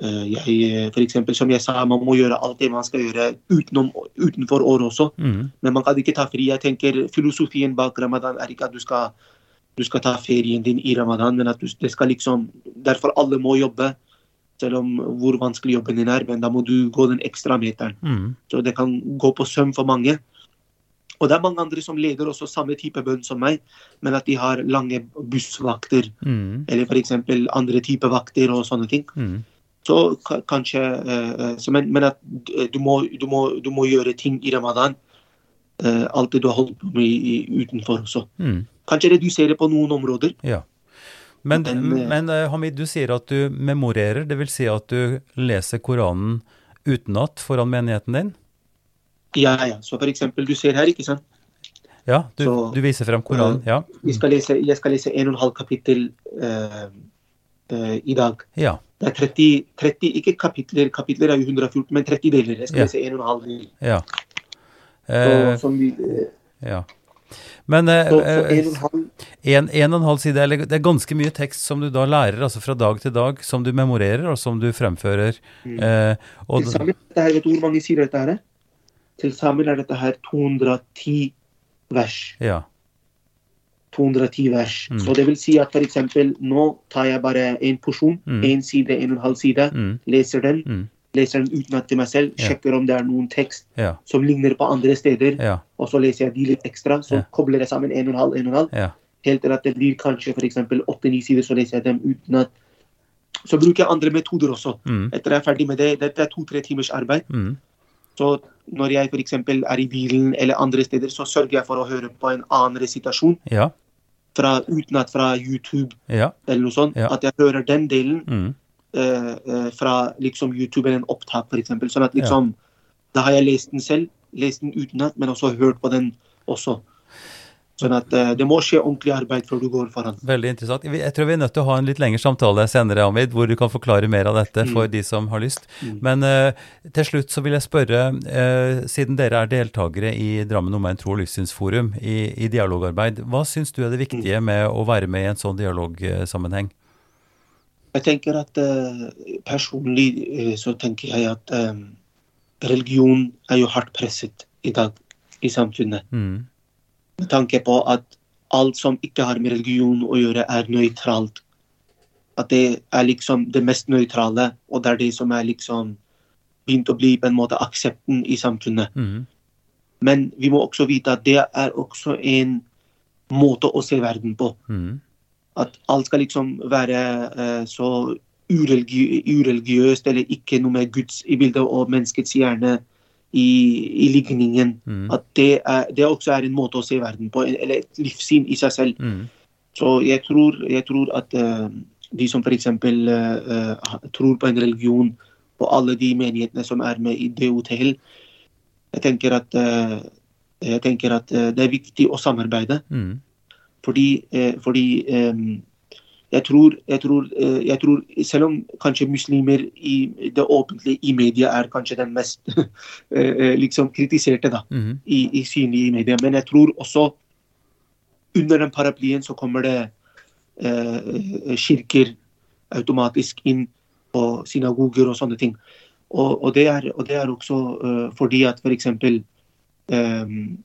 jeg, eh, for eksempel, som jeg sa, man må gjøre alt det man skal gjøre utenom, utenfor året også. Mm. Men man kan ikke ta fri. Jeg tenker Filosofien bak ramadan er ikke at du skal, du skal ta ferien din i ramadan, men at du, det skal liksom Derfor alle må jobbe, selv om hvor vanskelig jobben din er. Men da må du gå den ekstra meteren. Mm. Så det kan gå på søm for mange. Og det er mange andre som leder også samme type bønn som meg, men at de har lange bussvakter, Mm. eller f.eks. andre type vakter og sånne ting. Mm. Så kanskje eh, så men, men at eh, du må, du, må, du må gjøre ting i ramadan. eh, alt det du har holdt på med utenfor også. Mm. Kanskje redusere på noen områder. Ja. Men, Men, eh, men eh, Hamid, du sier at du memorerer, det vil si at du leser Koranen utenat foran menigheten din? Ja, ja. Så for eksempel, du ser her, ikke sant. Ja, du, Så- du viser frem Koranen? Ja. Jeg skal lese, jeg skal lese en og en halv kapittel eh, eh, i dag. Ja. Det er 30, 30 ikke kapitler, kapitler er jo 114, men 30 deler. Jeg skal Ja. en halv del. ja. Eh, Så, vi, eh, ja. Men eh, så, så eh, en og en halv en, en og en halv side, eller det er ganske mye tekst som du da lærer, altså fra dag til dag, som du memorerer, og som du fremfører. Eh, og, Til sammen, dette her, vet du hvor mange sider dette her er? Til sammen er dette her 210 vers. ja. 210 vers. Mm. Så det vil si at for eksempel, nå tar jeg bare en porsjon, Mm. en side, en og en halv side, Mm, leser den, mm, leser den utenat til meg selv, Ja. sjekker om det er noen tekst ja. som ligner på andre steder, Ja. og så leser jeg de litt ekstra, så kobler jeg sammen en og en halv, en og en halv, helt til at det blir kanskje for eksempel åtte-ni sider, så leser jeg dem uten at Så bruker jeg andre metoder også. Mm, Etter jeg er ferdig med det, dette er to-tre timers arbeid, mm, så når jeg f.eks. er i bilen eller andre steder, så sørger jeg for å høre på en annen resitasjon ja. Fra, utenat fra YouTube Ja. eller noe sånt. Ja. At jeg hører den delen Mm, eh, eh, fra liksom YouTube eller en opptak, f.eks. Sånn at liksom Da har jeg lest den selv, lest den utenat, men også hørt på den også. Sånn at eh, det må skje ordentlig arbeid før du går foran. veldig interessant. Jeg tror vi er nødt til å ha en litt lengre samtale senere, Amid, hvor du kan forklare mer av dette for de som har lyst. Mm. Men uh, til slutt så vil jeg spørre, uh, siden dere er deltakere i Drammen Omegn tro- og livssynsforum i, i dialogarbeid, hva syns du er det viktige med å være med i en sånn dialogsammenheng? Jeg tenker at uh, Personlig så tenker jeg at eh, religion er jo hardt presset i dag i samfunnet. Mm, Med tanke på at alt som ikke har med religion å gjøre, er nøytralt. At det er liksom det mest nøytrale, og det er det som er liksom begynt å bli på en måte aksepten i samfunnet. mm, Men vi må også vite at det er også en måte å se verden på. mm, At alt skal liksom være uh, så ureligi ureligiøst, eller ikke noe med Guds i bildet og menneskets hjerne i, i ligningen. mm, At det, er, det også er en måte å se verden på, eller et livssyn i seg selv. mm, Så jeg tror, jeg tror at uh, de som f.eks. Uh, tror på en religion, og alle de menighetene som er med i DOTL, jeg tenker at, uh, jeg tenker at uh, det er viktig å samarbeide. mm, Fordi, eh, fordi eh, jeg, tror, jeg, tror, eh, jeg tror Selv om kanskje muslimer i det offentlige i media er kanskje den mest eh, eh, liksom kritiserte da, mm, i, i i media, men jeg tror også under den paraplyen så kommer det eh, kirker automatisk inn på synagoger og sånne ting. Og, og, det, er, og det er også uh, fordi at f.eks. Um,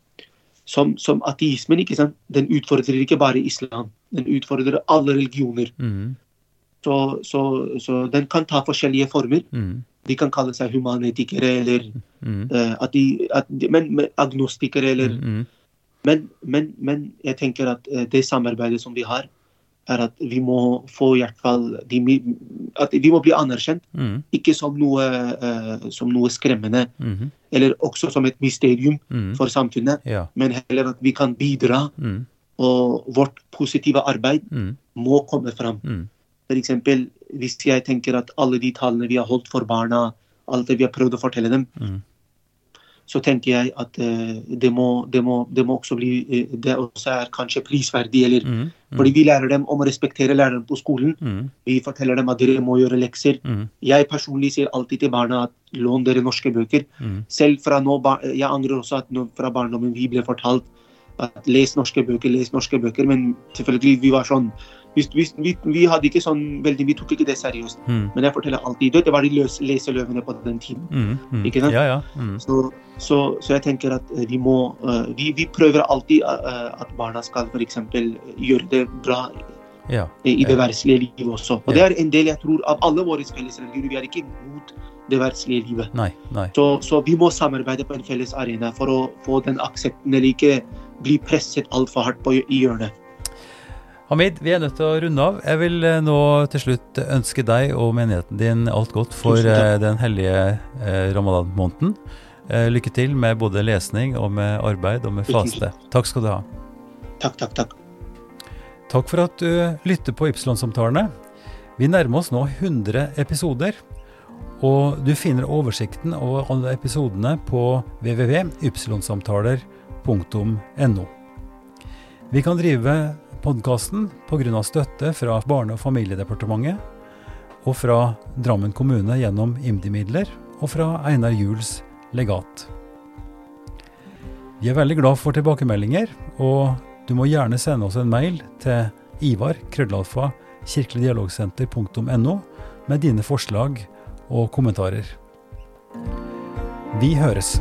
som, som ateismen, ikke sant? den utfordrer ikke bare islam. Den utfordrer alle religioner. mm, Så, så, så den kan ta forskjellige former. mm, De kan kalle seg humanetikere eller mm, eh, at de, at de, men, men agnostikere eller mm, men, men, men jeg tenker at eh, det samarbeidet som vi har, er at vi må få i hvert fall de, At vi må bli anerkjent. mm, Ikke som noe, uh, som noe skremmende, mm, eller også som et mysterium mm, for samfunnet, ja, men heller at vi kan bidra, mm, og vårt positive arbeid mm, må komme fram. mm, eksempel, hvis jeg tenker at alle de talene vi har holdt for barna, alt det vi har prøvd å fortelle dem, mm, så tenker jeg at eh, det, må, det, må, det må også bli eh, Det også er kanskje prisverdig, eller mm, Fordi vi lærer dem om å respektere læreren på skolen. mm, Vi forteller dem at dere må gjøre lekser. mm, Jeg personlig sier alltid til barna at lån dere norske bøker. mm, Selv fra nå, Jeg angrer også at fra barndommen vi ble fortalt at les norske bøker, les norske bøker. Men selvfølgelig, vi var sånn vi, vi, vi, vi hadde ikke sånn veldig, vi tok ikke det seriøst. mm, Men jeg forteller alltid det. Det var de løs, leseløvene på den tiden. mm, mm. Ikke sant? Ja, ja. Mm, Så, så, så jeg tenker at eh, vi må uh, vi, vi prøver alltid uh, at barna skal f.eks. gjøre det bra ja. i det verdslige livet også. Og det er en del jeg tror av alle våre felles religioner. Vi er ikke mot det verdslige livet. Nei, nei. Så, så vi må samarbeide på en felles arena for å få den aksepten, eller ikke bli presset altfor hardt på, i hjørnet. Hamid, vi er nødt til å runde av. Jeg vil eh, nå til slutt ønske deg og menigheten din alt godt for eh, den hellige eh, ramadan-måneden. Lykke til med både lesning og med arbeid og med faste. Takk skal du ha. Takk, takk, takk. Takk for at du lytter på Ypsilon-samtalene. Vi nærmer oss nå 100 episoder, og du finner oversikten over alle episodene på www.ypsilonsamtaler.no. Vi kan drive podkasten pga. støtte fra Barne- og familiedepartementet, og fra Drammen kommune gjennom IMDi-midler, og fra Einar Juels legat. Vi er veldig glad for tilbakemeldinger, og du må gjerne sende oss en mail til Ivar krøllalfa kirkeligdialogsenter.no med dine forslag og kommentarer. Vi høres.